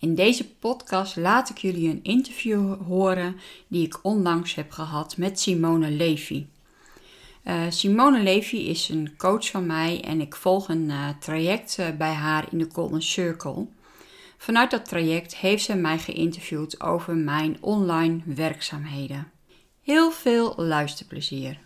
In deze podcast laat ik jullie een interview horen die ik onlangs heb gehad met Simone Levy. Uh, Simone Levy is een coach van mij en ik volg een uh, traject uh, bij haar in de Golden Circle. Vanuit dat traject heeft ze mij geïnterviewd over mijn online werkzaamheden. Heel veel luisterplezier.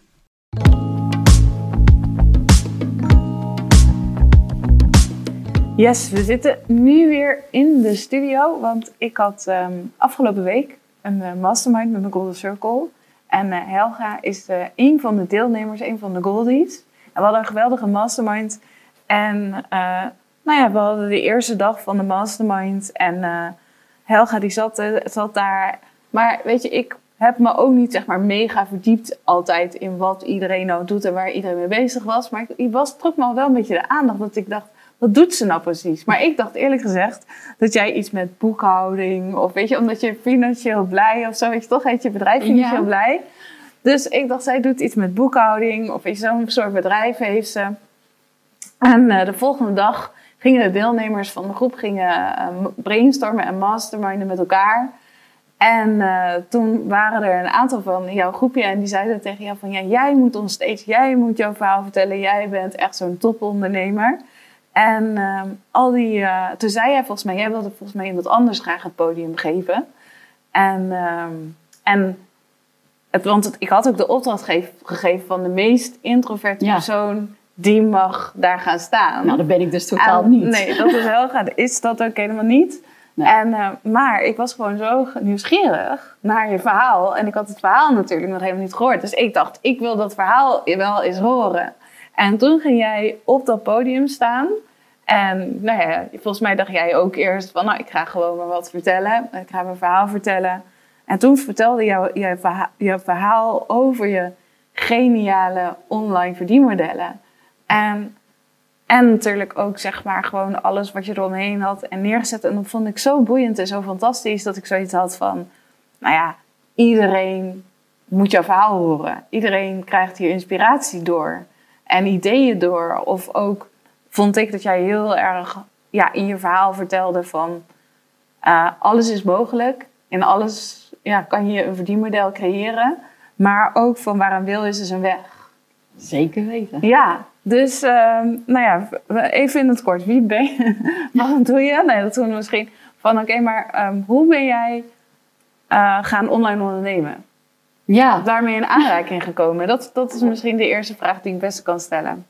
Yes, we zitten nu weer in de studio, want ik had um, afgelopen week een uh, mastermind met mijn Golden Circle. En uh, Helga is uh, een van de deelnemers, een van de Goldies. En we hadden een geweldige mastermind. En nou ja, we hadden de eerste dag van de mastermind. En Helga die zat, zat daar. Maar weet je, ik heb me ook niet zeg maar mega verdiept altijd in wat iedereen nou doet en waar iedereen mee bezig was. Maar ik, ik was, trok me al wel een beetje de aandacht dat ik dacht wat doet ze nou precies? Maar ik dacht eerlijk gezegd dat jij iets met boekhouding of weet je, omdat je financieel blij of zo, weet je toch, heet je bedrijf financieel ja. blij. Dus ik dacht, zij doet iets met boekhouding of zo'n soort bedrijf heeft ze. En uh, de volgende dag gingen de deelnemers van de groep gingen, uh, brainstormen en masterminden met elkaar. En uh, toen waren er een aantal van jouw groepje en die zeiden tegen jou van ja, jij moet ons steeds, jij moet jouw verhaal vertellen, jij bent echt zo'n topondernemer. En uh, al die, uh, toen zei jij volgens mij, jij wilde volgens mij iemand anders graag het podium geven. En, uh, en het, want het, ik had ook de opdracht geef, gegeven van de meest introverte ja. persoon die mag daar gaan staan. Nou, dat ben ik dus totaal en, niet. Nee, dat is heel gaaf. Is dat ook helemaal niet? Nee. En, eh, maar ik was gewoon zo nieuwsgierig naar je verhaal. En ik had het verhaal natuurlijk nog helemaal niet gehoord. Dus ik dacht, ik wil dat verhaal wel eens horen. En toen ging jij op dat podium staan. En nou ja, volgens mij dacht jij ook eerst van, nou, ik ga gewoon maar wat vertellen. Ik ga mijn verhaal vertellen. En toen vertelde jou, je, verhaal, verhaal over je geniale online verdienmodellen. En, en natuurlijk ook zeg maar gewoon alles wat je eromheen had en neergezet. En dat vond ik zo boeiend en zo fantastisch dat ik zoiets had van, nou ja, iedereen moet jouw verhaal horen. Iedereen krijgt hier inspiratie door en ideeën door. Of ook vond ik dat jij heel erg ja, in je verhaal vertelde van uh, alles is mogelijk. In alles ja, kan je een verdienmodel creëren. Maar ook van waar een wil is, is een weg. Zeker weten. Ja, dus uh, nou ja, even in het kort. Wie ben je? Wat doe je? Nee, dat doen we misschien. Van oké, okay, maar um, hoe ben jij uh, gaan online ondernemen? Ja. Daarmee in aanraking gekomen? Dat, dat is misschien de eerste vraag die ik best kan stellen.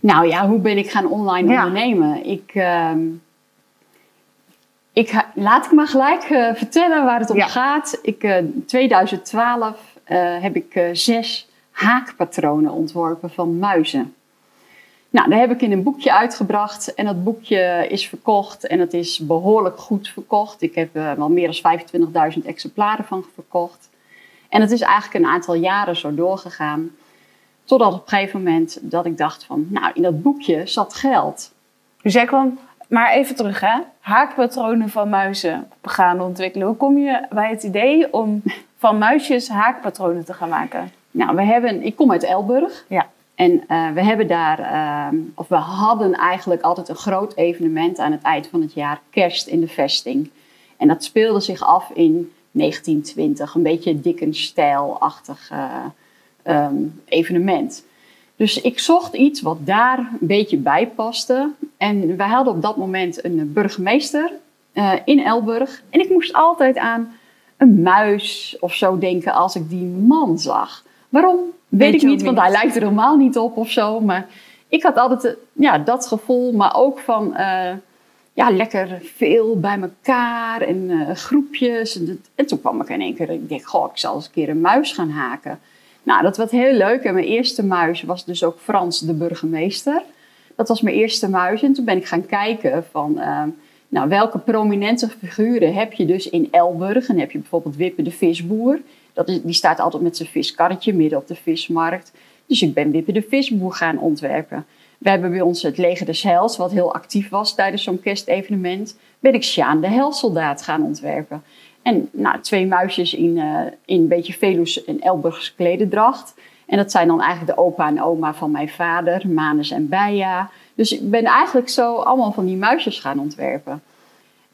Nou ja, hoe ben ik gaan online ja. ondernemen? Ik, uh, ik, laat ik maar gelijk uh, vertellen waar het om ja. gaat. Ik, uh, 2012 heb ik zes haakpatronen ontworpen van muizen. Nou, daar heb ik in een boekje uitgebracht en dat boekje is verkocht en het is behoorlijk goed verkocht. Ik heb er wel meer dan 25.000 exemplaren van verkocht. En het is eigenlijk een aantal jaren zo doorgegaan. Totdat op een gegeven moment dat ik dacht van, nou, in dat boekje zat geld. Dus jij kwam, maar even terug hè, haakpatronen van muizen gaan ontwikkelen. Hoe kom je bij het idee om van muisjes haakpatronen te gaan maken? Nou, we hebben, ik kom uit Elburg. Ja. En uh, we hebben daar, uh, of we hadden eigenlijk altijd een groot evenement aan het eind van het jaar, kerst in de vesting. En dat speelde zich af in 1920, een beetje Dickens-stijlachtig uh, um, evenement. Dus ik zocht iets wat daar een beetje bij paste. En wij hadden op dat moment een burgemeester uh, in Elburg. En ik moest altijd aan een muis of zo denken als ik die man zag. Waarom? Weet, Weet ik niet, want hij lijkt er helemaal niet op of zo. Maar ik had altijd uh, ja, dat gevoel, maar ook van ja, lekker veel bij elkaar en uh, groepjes. En, en, toen kwam ik in één keer, ik denk, goh, ik zal eens een keer een muis gaan haken. Nou, dat was heel leuk. En mijn eerste muis was dus ook Frans de burgemeester. Dat was mijn eerste muis. En toen ben ik gaan kijken van, uh, Nou, welke prominente figuren heb je dus in Elburg? Dan heb je bijvoorbeeld Wippe de visboer. Dat is, die staat altijd met zijn viskarretje midden op de vismarkt. Dus ik ben Wippe de visboer gaan ontwerpen. We hebben bij ons het Leger des wat heel actief was tijdens zo'n kerstevenement. Ben ik Sjaan de Helsoldaat gaan ontwerpen. En nou, twee muisjes in, uh, in een beetje Velus en Elburgse klededracht. En dat zijn dan eigenlijk de opa en oma van mijn vader, Manus en Beja. Dus ik ben eigenlijk zo allemaal van die muisjes gaan ontwerpen.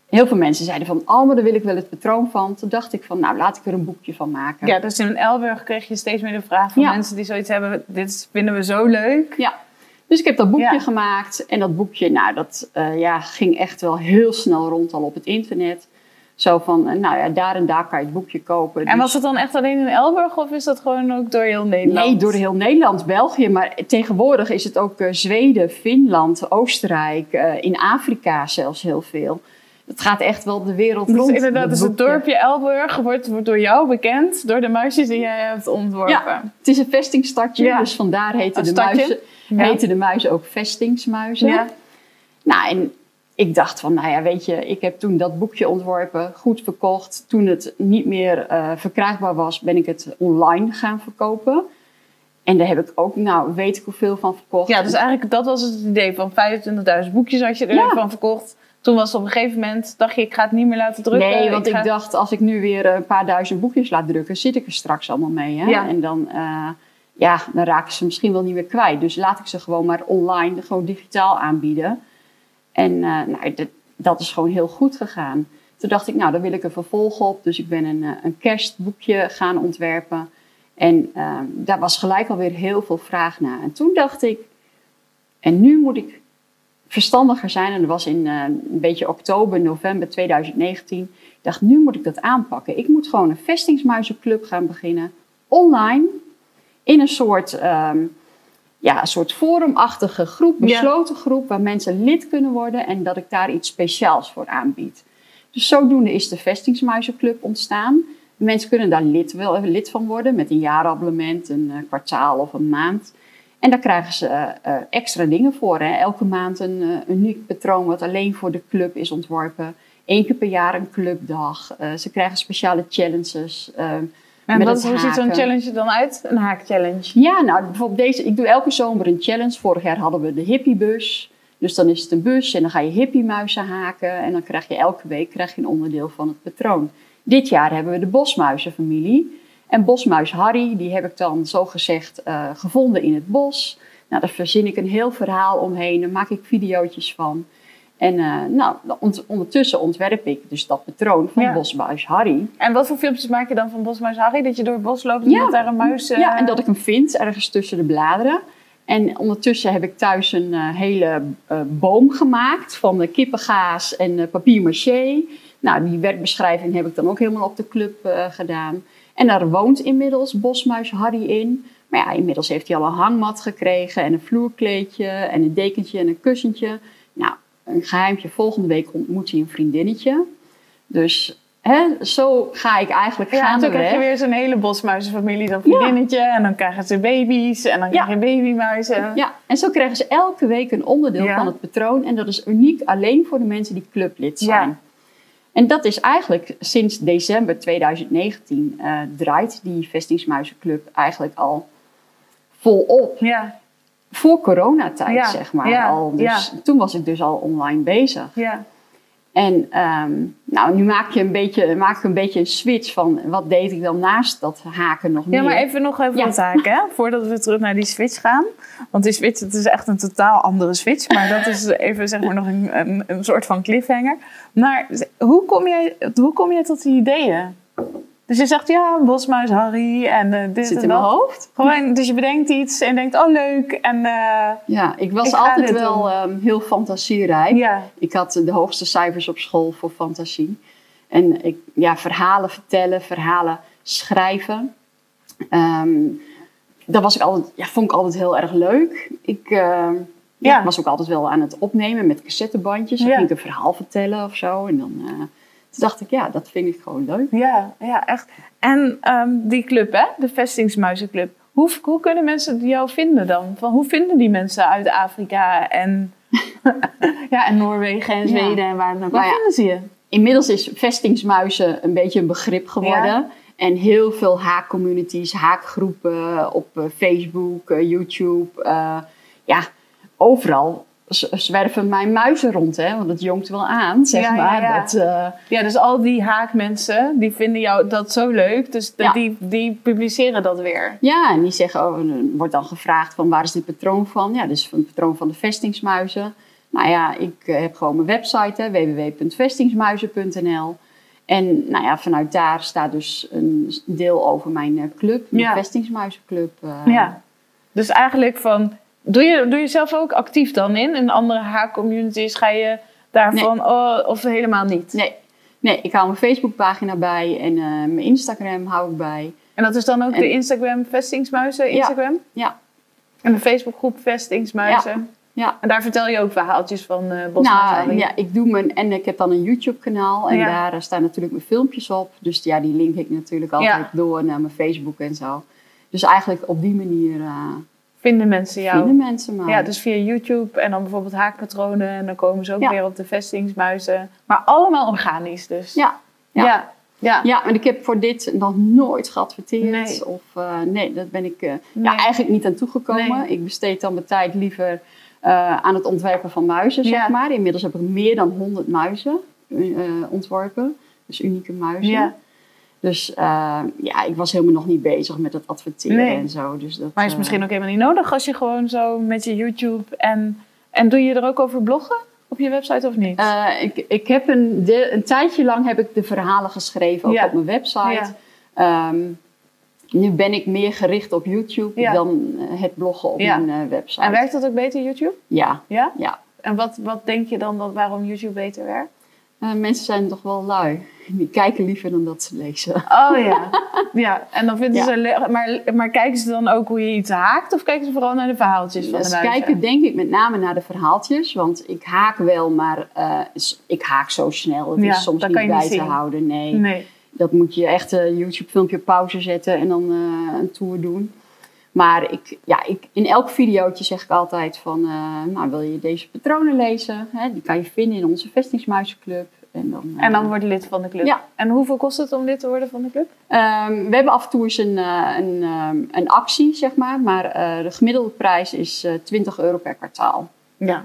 Heel veel mensen zeiden van, oh, maar daar wil ik wel het patroon van. Toen dacht ik van, nou, laat ik er een boekje van maken. Ja, dus in Elburg kreeg je steeds meer de vraag van mensen die zoiets hebben, dit vinden we zo leuk. Ja, dus ik heb dat boekje gemaakt. En dat boekje, nou, dat uh, ja, ging echt wel heel snel rond al op het internet. Zo van, eh, nou ja, daar en daar kan je het boekje kopen. En dus was het dan echt alleen in Elburg of is dat gewoon ook door heel Nederland? Nee, door heel Nederland, België. Maar tegenwoordig is het ook uh, Zweden, Finland, Oostenrijk, uh, in Afrika zelfs heel veel. Het gaat echt wel de wereld dus rond. Inderdaad, dus het dorpje Elburg wordt, wordt door jou bekend, door de muisjes die jij hebt ontworpen. Ja, het is een vestingstadje, ja. dus vandaar heten de, muizen, ja. heten de muizen ook vestingsmuizen. Ja. Nou, en ik dacht van, nou ja, weet je, ik heb toen dat boekje ontworpen, goed verkocht. Toen het niet meer uh, verkrijgbaar was, ben ik het online gaan verkopen. En daar heb ik ook, nou, weet ik hoeveel van verkocht. Ja, dus eigenlijk dat was het idee van 25.000 boekjes had je er ja. van verkocht. Toen was het op een gegeven moment, dacht je, ik ga het niet meer laten drukken. Nee, want ik, ik dacht, als ik nu weer een paar duizend boekjes laat drukken, zit ik er straks allemaal mee. Hè? Ja. En dan, uh, ja, dan raken ze misschien wel niet meer kwijt. Dus laat ik ze gewoon maar online, gewoon digitaal aanbieden. En uh, nou, dat, dat, is gewoon heel goed gegaan. Toen dacht ik, nou, daar wil ik een vervolg op. Dus ik ben een, uh, een kerstboekje gaan ontwerpen. En uh, daar was gelijk alweer heel veel vraag naar. En toen dacht ik, en nu moet ik verstandiger zijn. En dat was in een beetje oktober, november 2019. Ik dacht, nu moet ik dat aanpakken. Ik moet gewoon een vestingsmuizenclub gaan beginnen. Online. In een soort, um, ja, een soort forumachtige groep, besloten ja. groep, waar mensen lid kunnen worden en dat ik daar iets speciaals voor aanbied. Dus zodoende is de Vestingsmuizenclub ontstaan. Mensen kunnen daar lid, lid van worden met een jaarabonnement, een uh, kwartaal of een maand. En daar krijgen ze uh, extra dingen voor. Hè. Elke maand een uniek patroon wat alleen voor de club is ontworpen. Eén keer per jaar een clubdag. ze krijgen speciale challenges. En wat, hoe ziet zo'n challenge dan uit? Een haakchallenge? Ja, nou bijvoorbeeld deze. Ik doe elke zomer een challenge. Vorig jaar hadden we de hippiebus. Dus dan is het een bus en dan ga je hippiemuizen haken. En dan krijg je elke week krijg je een onderdeel van het patroon. Dit jaar hebben we de bosmuizenfamilie. En bosmuis Harry, die heb ik dan zo gezegd uh, gevonden in het bos. Nou, daar verzin ik een heel verhaal omheen. Daar maak ik video's van. En uh, nou, ondertussen ontwerp ik dus dat patroon van ja. bosmuis Harry. En wat voor filmpjes maak je dan van bosmuis Harry? Dat je door het bos loopt en ja. dat daar een muis... Uh... Ja, en dat ik hem vind ergens tussen de bladeren. En ondertussen heb ik thuis een uh, hele boom gemaakt van kippengaas en papier maché. Nou, die werkbeschrijving heb ik dan ook helemaal op de club gedaan. En daar woont inmiddels bosmuis Harry in. Maar ja, inmiddels heeft hij al een hangmat gekregen en een vloerkleedje en een dekentje en een kussentje. Nou, een geheimtje, volgende week ontmoet hij een vriendinnetje. Dus hè, zo ga ik eigenlijk ja, gaan. Dan krijg je weer zo'n hele bosmuizenfamilie, dan vriendinnetje. Ja. En dan krijgen ze baby's en dan krijg je babymuizen. Ja, en zo krijgen ze elke week een onderdeel van het patroon. En dat is uniek alleen voor de mensen die clublid zijn. En dat is eigenlijk sinds december 2019 uh, draait die Vestingsmuizenclub eigenlijk al volop. Ja. Voor coronatijd, ja. zeg maar. Ja. Al, dus Toen was ik dus al online bezig. Ja. En um, nou, nu maak, je een beetje, maak ik een beetje een switch van wat deed ik dan naast dat haken nog meer. Ja, maar even nog even wat haken, hè? voordat we terug naar die switch gaan. Want die switch, het is echt een totaal andere switch. Maar dat is even zeg maar nog een, een, een soort van cliffhanger. Maar hoe kom jij, hoe kom jij tot die ideeën? Dus je zegt, ja, bosmuis Harry en uh, dit Zit en in dat. mijn hoofd. Gewoon, dus je bedenkt iets en denkt, oh leuk. En, uh, ja, ik was ik altijd wel um, heel fantasierijk. Ja. Ik had de hoogste cijfers op school voor fantasie. En ik, ja, verhalen vertellen, verhalen schrijven. Um, dat was ik altijd, ja, vond ik altijd heel erg leuk. Ik uh, ja. ja. was ook altijd wel aan het opnemen met cassettebandjes. Dan ja. ging ik een verhaal vertellen of zo. En dan... Toen dacht ik, ja, dat vind ik gewoon leuk. Ja, ja echt. En um, die club, hè, de Vestingsmuizenclub. Hoe, hoe kunnen mensen jou vinden dan? Van, hoe vinden die mensen uit Afrika? En... ja, en Noorwegen en Zweden en waar dan ook. Waar vinden ze je? Inmiddels is vestingsmuizen een beetje een begrip geworden. Ja. En heel veel haakcommunities, haakgroepen op eh, Facebook, eh, YouTube. eh, ja, overal zwerven mijn muizen rond, hè? want het jongt wel aan, zeg Ja, ja, maar. ja. Dat, eh, Ja, dus al die haakmensen, die vinden jou dat zo leuk. Dus de- Ja. die, die publiceren dat weer. ja, en die zeggen, oh, wordt dan gevraagd van waar is dit patroon van? Ja, dus van het patroon van de vestingsmuizen. Nou ja, ik eh, heb gewoon mijn website, www.vestingsmuizen.nl. En nou ja, vanuit daar staat dus een deel over mijn eh, club, mijn Ja. vestingsmuizenclub. Ja. Dus eigenlijk van, doe je, doe je zelf ook actief dan in? In andere haakcommunities ga je daarvan, oh, of helemaal niet? Nee, nee, ik hou mijn Facebookpagina bij en eh, mijn Instagram hou ik bij. En dat is dan ook En- de Instagram Vestingsmuizen Instagram? Ja, En de Facebookgroep Vestingsmuizen? ja. En daar vertel je ook verhaaltjes van uh, Nou, ja, ik doe mijn en ik heb dan een YouTube kanaal en Ja. daar eh, staan natuurlijk mijn filmpjes op. Dus ja, die link ik natuurlijk altijd door naar mijn Facebook en zo. Dus eigenlijk op die manier Vinden mensen jou? vinden mensen mij. Ja, dus via YouTube en dan bijvoorbeeld haakpatronen. En dan komen ze ook Ja. weer op de vestingsmuizen. Maar allemaal organisch dus. ja, ja. ja. ja. Ja, en ik heb voor dit nog nooit geadverteerd. Nee. Of eh, nee, dat ben ik eh, Nee. ja, eigenlijk niet aan toegekomen. Nee. Ik besteed dan mijn tijd liever eh, aan het ontwerpen van muizen, zeg maar. Inmiddels heb ik meer dan 100 muizen ontworpen. Dus unieke muizen. Dus eh, ja, ik was helemaal nog niet bezig met het adverteren Nee. en zo. Dus dat, Maar is eh, misschien ook helemaal niet nodig als je gewoon zo met je YouTube en... En doe je er ook over bloggen op je website of niet? eh, ik, ik heb een, de, een tijdje lang heb ik de verhalen geschreven, ook Ja. op mijn website. Ja. Ehm, nu ben ik meer gericht op YouTube Ja. dan het bloggen op mijn website. en werkt dat ook beter YouTube? Ja, Ja? ja. En wat, wat denk je dan dat, waarom YouTube beter werkt? Eh, mensen zijn toch wel lui. Die kijken liever dan dat ze lezen. Oh ja. ja, en dan vinden Ja. ze... Maar, maar kijken ze dan ook hoe je iets haakt? Of kijken ze vooral naar de verhaaltjes van de Ze kijken denk ik met name naar de verhaaltjes. Want ik haak wel, maar eh, ik haak zo snel. Het Ja, is soms niet bij niet te houden. Nee. Nee. Dat moet je echt een YouTube-filmpje pauze zetten en dan eh, een tour doen. Maar ik, ja, ik, in elk videootje zeg ik altijd van, eh, nou, wil je deze patronen lezen? Hè, die kan je vinden in onze vestingsmuizenclub. En dan, eh, En dan word je lid van de club. Ja. En hoeveel kost het om lid te worden van de club? Ehm, we hebben af en toe eens een, eh, een, ehm, een actie, zeg maar. Maar eh, de gemiddelde prijs is eh 20 euro per kwartaal. Ja.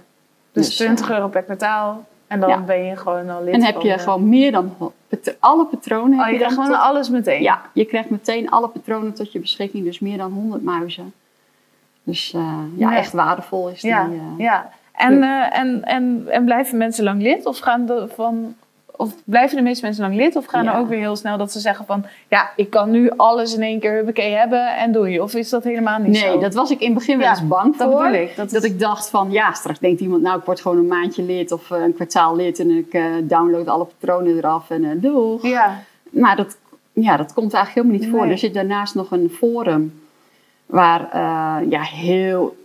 Dus, Dus, 20 euro per kwartaal. En dan ja. ben je gewoon al lid En heb van je de- gewoon meer dan alle patronen. heb Oh, je krijgt gewoon tot- alles meteen? Ja, je krijgt meteen alle patronen tot je beschikking. Dus meer dan 100 muizen. Dus eh, ja, Ja. echt waardevol is die. Ja, eh. ja. En, eh, en, en, en blijven mensen lang lid? Of, gaan de, van, of blijven de meeste mensen lang lid? Of gaan Ja. er ook weer heel snel dat ze zeggen van... Ja, ik kan nu alles in één keer huppakee hebben en doe je. Of is dat helemaal niet zo? Nee, dat was ik in het begin wel Ja, eens bang dat voor. ik. Dat Dat is- ik dacht van, ja, straks denkt iemand, nou, ik word gewoon een maandje lid of eh, een kwartaal lid en ik eh, download alle patronen eraf en eh doeg. Ja, Maar dat, ja, dat komt eigenlijk helemaal niet voor. Er zit daarnaast nog een forum waar ja, heel.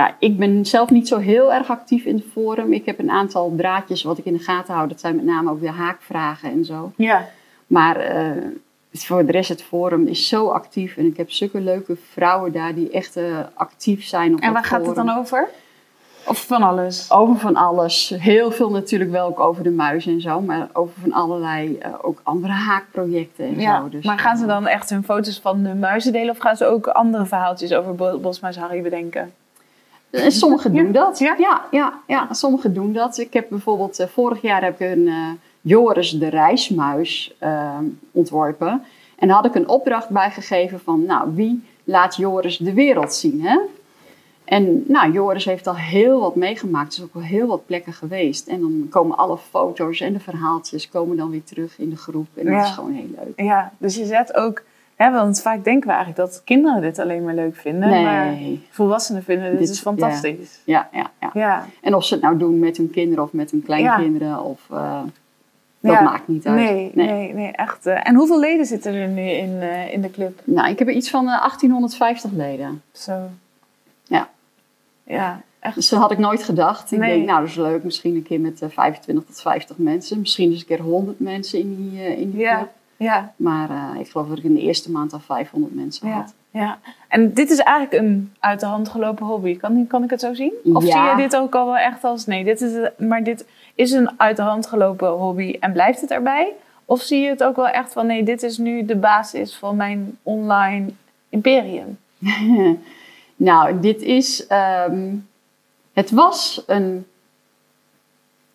Ja, ik ben zelf niet zo heel erg actief in het forum. Ik heb een aantal draadjes wat ik in de gaten hou. Dat zijn met name ook de haakvragen en zo. ja. Maar eh, voor de rest, het forum is zo actief. En ik heb zulke leuke vrouwen daar die echt eh, actief zijn op En waar gaat het dan over? Of van alles? Over van alles. Heel veel natuurlijk wel ook over de muizen en zo. Maar over van allerlei eh, ook andere haakprojecten en Ja, zo. Dus, maar gaan ze dan echt hun foto's van de muizen delen? Of gaan ze ook andere verhaaltjes over Bo- Bosma's Harry bedenken? En sommigen doen dat. Ja? Ja, ja, ja, sommigen doen dat. Ik heb bijvoorbeeld, eh, vorig jaar heb ik een eh, Joris de reismuis eh, ontworpen. En daar had ik een opdracht bij gegeven van, nou, wie laat Joris de wereld zien, hè? En nou, Joris heeft al heel wat meegemaakt. is ook wel heel wat plekken geweest. En dan komen alle foto's en de verhaaltjes komen dan weer terug in de groep. En dat Ja. is gewoon heel leuk. Ja, dus je zet ook... Want vaak denken we eigenlijk dat kinderen dit alleen maar leuk vinden. Maar volwassenen vinden dit, Dit- is fantastisch. Ja, ja, ja. Ja. En of ze het nou doen met hun kinderen of met hun kleinkinderen. Of, eh, dat Ja. maakt niet uit. Nee, nee, nee, echt. eh. en hoeveel leden zitten er nu in, eh, in de club? Nou, ik heb er iets van eh, 1850 leden. Zo. Ja. Ja, echt. Dus dat had ik nooit gedacht. Ik Nee. denk, nou, dat is leuk. Misschien een keer met eh, 25 tot 50 mensen. Misschien eens een keer 100 mensen in die, in die Ja, club. Ja, Maar eh, ik geloof dat ik in de eerste maand al 500 mensen ja. had. Ja, en dit is eigenlijk een uit de hand gelopen hobby. Kan, kan ik het zo zien? Of zie je dit ook al wel echt als nee, dit is, maar dit is een uit de hand gelopen hobby en blijft het erbij? Of zie je het ook wel echt van nee, dit is nu de basis van mijn online imperium? nou, dit is. Ehm, het was een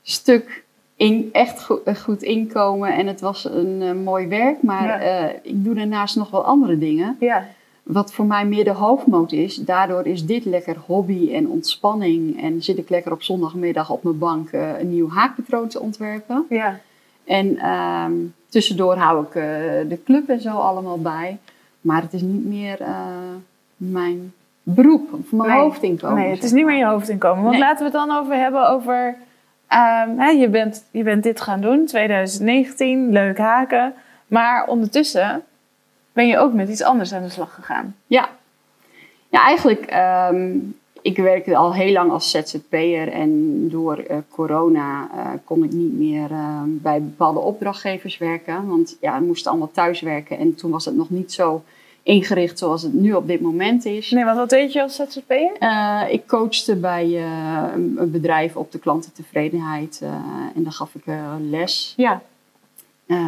stuk in, echt goed, goed, inkomen en het was een uh, mooi werk, maar uh, ik doe daarnaast nog wel andere dingen. Ja. Wat voor mij meer de hoofdmoot is. Daardoor is dit lekker hobby en ontspanning. En zit ik lekker op zondagmiddag op mijn bank een nieuw haakpatroon te ontwerpen. Ja. En ehm, tussendoor hou ik de club en zo allemaal bij. Maar het is niet meer mijn beroep of mijn hoofdinkomen. Nee, het is niet meer je hoofdinkomen. Want laten we het dan over hebben over Hè, je, bent, je bent dit gaan doen, 2019, leuk haken. Maar ondertussen ben je ook met iets anders aan de slag gegaan. Ja, ja eigenlijk, um, ik werkte al heel lang als ZZP'er. En door uh, corona uh, kon ik niet meer uh, bij bepaalde opdrachtgevers werken. Want ja, we moesten allemaal thuiswerken. En toen was het nog niet zo ingericht zoals het nu op dit moment is. Nee, want wat deed je als ZZP'er? Uh, ik coachte bij uh, een bedrijf op de klantentevredenheid uh, en dan gaf ik les ja.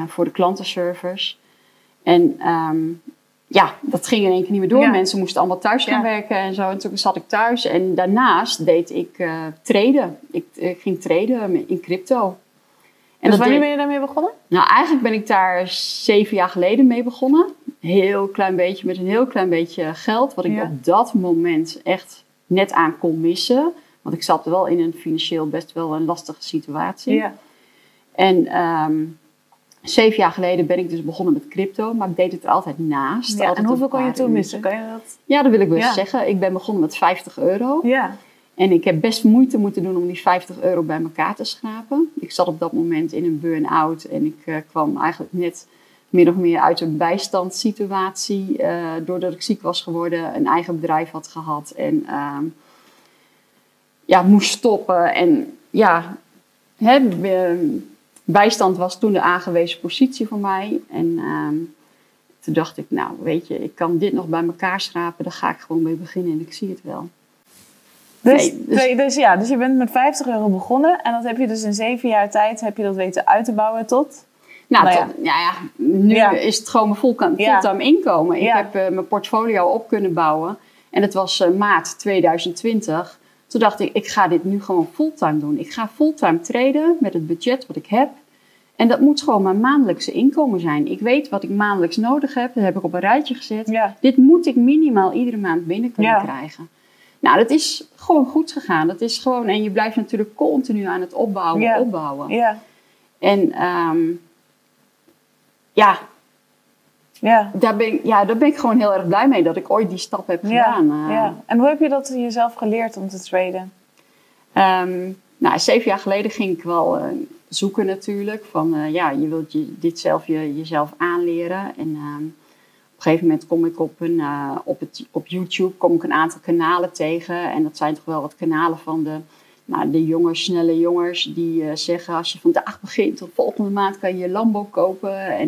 voor de klantenservice. En um, ja, dat ging in één keer niet meer door. Mensen moesten allemaal thuis gaan werken en zo. En toen zat ik thuis. En daarnaast deed ik traden. Ik, ik ging traden in crypto. En dus wanneer ben je daarmee begonnen? Nou, eigenlijk ben ik daar zeven jaar geleden mee begonnen. Heel klein beetje, met een heel klein beetje geld. Wat ik op dat moment echt net aan kon missen. Want ik zat wel in een financieel best wel een lastige situatie. Ja. En um, zeven jaar geleden ben ik dus begonnen met crypto. Maar ik deed het er altijd naast. Ja, en hoeveel kon je toen missen? Kan je dat? Ja, dat wil ik wel zeggen. Ik ben begonnen met 50 euro. Ja. En ik heb best moeite moeten doen om die 50 euro bij elkaar te schrapen. Ik zat op dat moment in een burn-out en ik uh, kwam eigenlijk net min of meer uit een bijstandssituatie. Uh, doordat ik ziek was geworden, een eigen bedrijf had gehad en uh, ja, moest stoppen. En ja, hè, bijstand was toen de aangewezen positie voor mij. En ehm, toen dacht ik, nou weet je, ik kan dit nog bij elkaar schrapen, daar ga ik gewoon mee beginnen en ik zie het wel. Dus, dus, dus, ja, dus je bent met 50 euro begonnen en dat heb je dus in zeven jaar tijd heb je dat weten uit te bouwen tot? Nou, nou ja. ja, ja, nu is het gewoon mijn fulltime inkomen. Ik heb uh, mijn portfolio op kunnen bouwen en het was uh, maart 2020. Toen dacht ik, ik ga dit nu gewoon fulltime doen. Ik ga fulltime traden met het budget wat ik heb. En dat moet gewoon mijn maandelijkse inkomen zijn. Ik weet wat ik maandelijks nodig heb. Dat heb ik op een rijtje gezet. Dit moet ik minimaal iedere maand binnen kunnen krijgen. Nou, dat is gewoon goed gegaan. Dat is gewoon, en je blijft natuurlijk continu aan het opbouwen, opbouwen. Ja. En um, ja, ja. Daar, ben ik, ja, daar ben ik gewoon heel erg blij mee dat ik ooit die stap heb gedaan. Ja. ja. En hoe heb je dat jezelf geleerd om te traden? Um, nou, zeven jaar geleden ging ik wel uh, zoeken natuurlijk. Van uh, ja, je wilt je, dit zelf je, jezelf aanleren. En um, op een gegeven moment kom ik op, een, uh, op, het, op YouTube kom ik een aantal kanalen tegen. En dat zijn toch wel wat kanalen van de, nou, de jonge, snelle jongens die uh, zeggen als je vandaag begint, of volgende maand kan je je Lambo kopen. En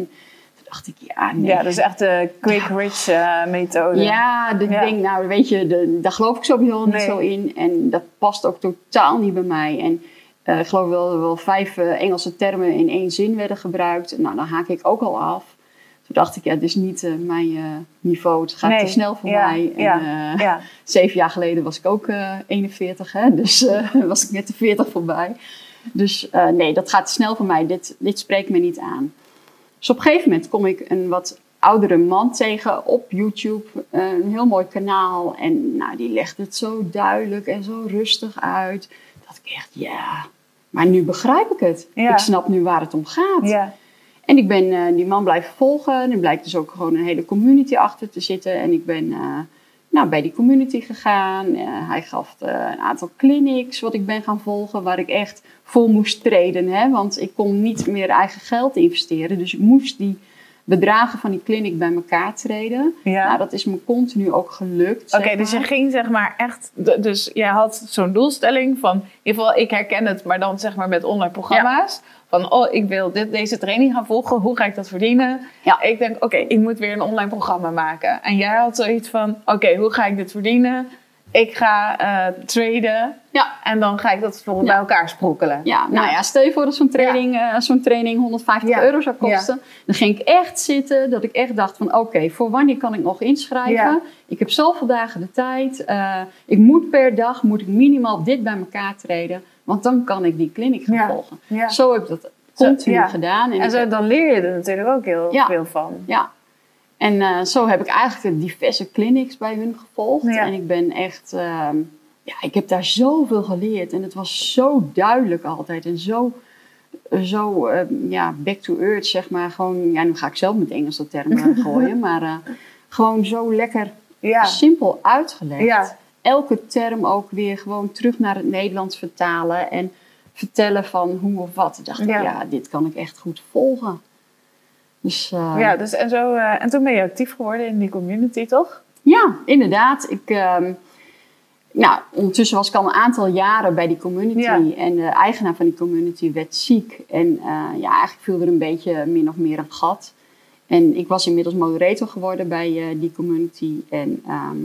toen dacht ik, ja, nee. Ja, dat is echt de quick rich uh, methode. Ja, ja. denk, nou weet je, de, daar geloof ik sowieso niet nee. zo in. En dat past ook totaal niet bij mij. En ik geloof wel dat er wel vijf Engelse termen in één zin werden gebruikt. Nou, dan haak ik ook al af. Toen dacht ik, ja, dit is niet uh, mijn uh, niveau. Het gaat nee. te snel voor ja, mij. En, ja, uh, ja. Zeven jaar geleden was ik ook 41, hè? dus was ik net de 40 voorbij. Dus nee, dat gaat te snel voor mij. Dit, dit spreekt me niet aan. Dus op een gegeven moment kom ik een wat oudere man tegen op YouTube. een heel mooi kanaal. En nou, die legt het zo duidelijk en zo rustig uit. Dat ik echt, ja, maar nu begrijp ik het. Ik snap nu waar het om gaat. Ja. En ik ben uh, die man blijven volgen. En er blijkt dus ook gewoon een hele community achter te zitten. En ik ben uh, nou, bij die community gegaan. Uh, hij gaf een aantal clinics wat ik ben gaan volgen. Waar ik echt vol moest treden. Hè? Want ik kon niet meer eigen geld investeren. Dus ik moest die bedragen van die clinic bij elkaar treden. Ja. Nou, dat is me continu ook gelukt. Oké, dus je ging zeg maar echt... Dus jij had zo'n doelstelling van... In ieder geval, ik herken het, maar dan zeg maar met online programma's. Van, oh, ik wil dit, deze training gaan volgen. Hoe ga ik dat verdienen? Ja. Ik denk, oké, ik moet weer een online programma maken. En jij had zoiets van, oké, hoe ga ik dit verdienen? Ik ga eh, traden. Ja. En dan ga ik dat bijvoorbeeld Ja. bij elkaar sprokkelen. Ja, nou ja, stel je voor dat zo'n training, eh, zo'n training 150 Ja. euro zou kosten. Dan ging ik echt zitten dat ik echt dacht van oké, voor wanneer kan ik nog inschrijven? Ik heb zoveel dagen de tijd. Eh, ik moet per dag moet ik minimaal dit bij elkaar treden. Want dan kan ik die clinic gaan volgen. Zo heb ik dat continu gedaan. En ik zo, heb- dan leer je er natuurlijk ook heel veel van. ja. En eh, zo heb ik eigenlijk diverse clinics bij hun gevolgd. En ik ben echt, ehm, ja, ik heb daar zoveel geleerd. En het was zo duidelijk altijd. En zo, zo ehm, ja, back to earth, zeg maar. Gewoon, ja, nu ga ik zelf met Engelse termen gooien. maar eh, gewoon zo lekker Ja. simpel uitgelegd. Ja. Elke term ook weer gewoon terug naar het Nederlands vertalen. En vertellen van hoe of wat. Ik dacht, Ja. ja, dit kan ik echt goed volgen. Dus, eh, Ja, dus en, zo, eh, en toen ben je actief geworden in die community, toch? Ja, inderdaad. Ik, ehm, nou, ondertussen was ik al een aantal jaren bij die community. Ja. En de eigenaar van die community werd ziek. En eh, ja, eigenlijk viel er een beetje min of meer een gat. En ik was inmiddels moderator geworden bij die community. En ehm,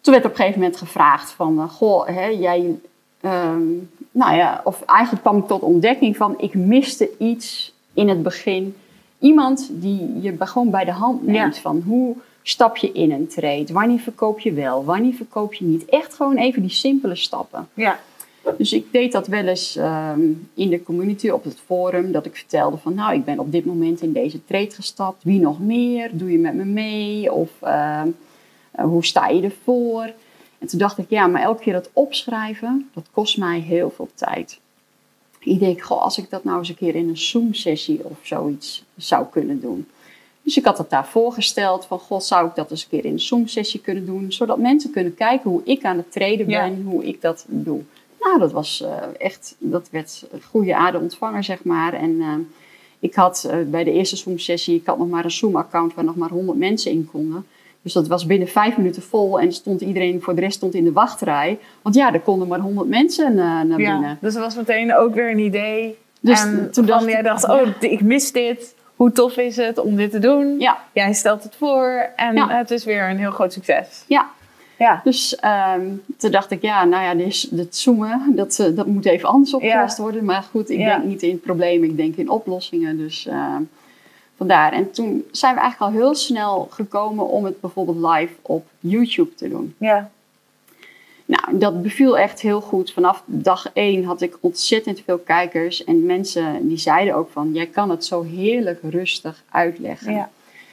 toen werd op een gegeven moment gevraagd van... eh, goh, hè, jij... ehm, nou ja, of eigenlijk kwam ik tot ontdekking van... ik miste iets in het begin. Iemand die je gewoon bij de hand neemt Ja. van hoe stap je in een trade? Wanneer verkoop je wel? Wanneer verkoop je niet? Echt gewoon even die simpele stappen. Ja. Dus ik deed dat wel eens ehm, in de community, op het forum, dat ik vertelde van nou, ik ben op dit moment in deze trade gestapt. Wie nog meer? Doe je met me mee? Of ehm, eh, hoe sta je ervoor? En toen dacht ik, ja, maar elke keer dat opschrijven, dat kost mij heel veel tijd. Ik denk, goh, als ik dat nou eens een keer in een Zoom-sessie of zoiets zou kunnen doen. Dus ik had het daar voorgesteld van, goh, zou ik dat eens een keer in een Zoom-sessie kunnen doen? Zodat mensen kunnen kijken hoe ik aan het treden Ja. ben, hoe ik dat doe. Nou, dat was eh, echt, dat werd een goede aarde ontvangen, zeg maar. En eh, ik had eh, bij de eerste Zoom-sessie, ik had nog maar een Zoom-account waar nog maar 100 mensen in konden. Dus dat was binnen vijf minuten vol en stond iedereen voor de rest stond in de wachtrij. Want ja, er konden maar 100 mensen eh, naar ja. binnen. Dus er was meteen ook weer een idee. Dus en toen dacht jij dacht, ja. oh, ik mis dit. Hoe tof is het om dit te doen? Ja, Jij stelt het voor en Ja. het is weer een heel groot succes. ja. Ja. Dus ehm, toen dacht ik, ja, nou ja, dus, dat zoomen, dat, eh, dat moet even anders opgelost worden. Maar goed, ik denk niet in problemen, ik denk in oplossingen. Dus ehm, vandaar. En toen zijn we eigenlijk al heel snel gekomen om het bijvoorbeeld live op YouTube te doen. Ja. Nou, dat beviel echt heel goed. Vanaf dag één had ik ontzettend veel kijkers. En mensen die zeiden ook van, jij kan het zo heerlijk rustig uitleggen. ja.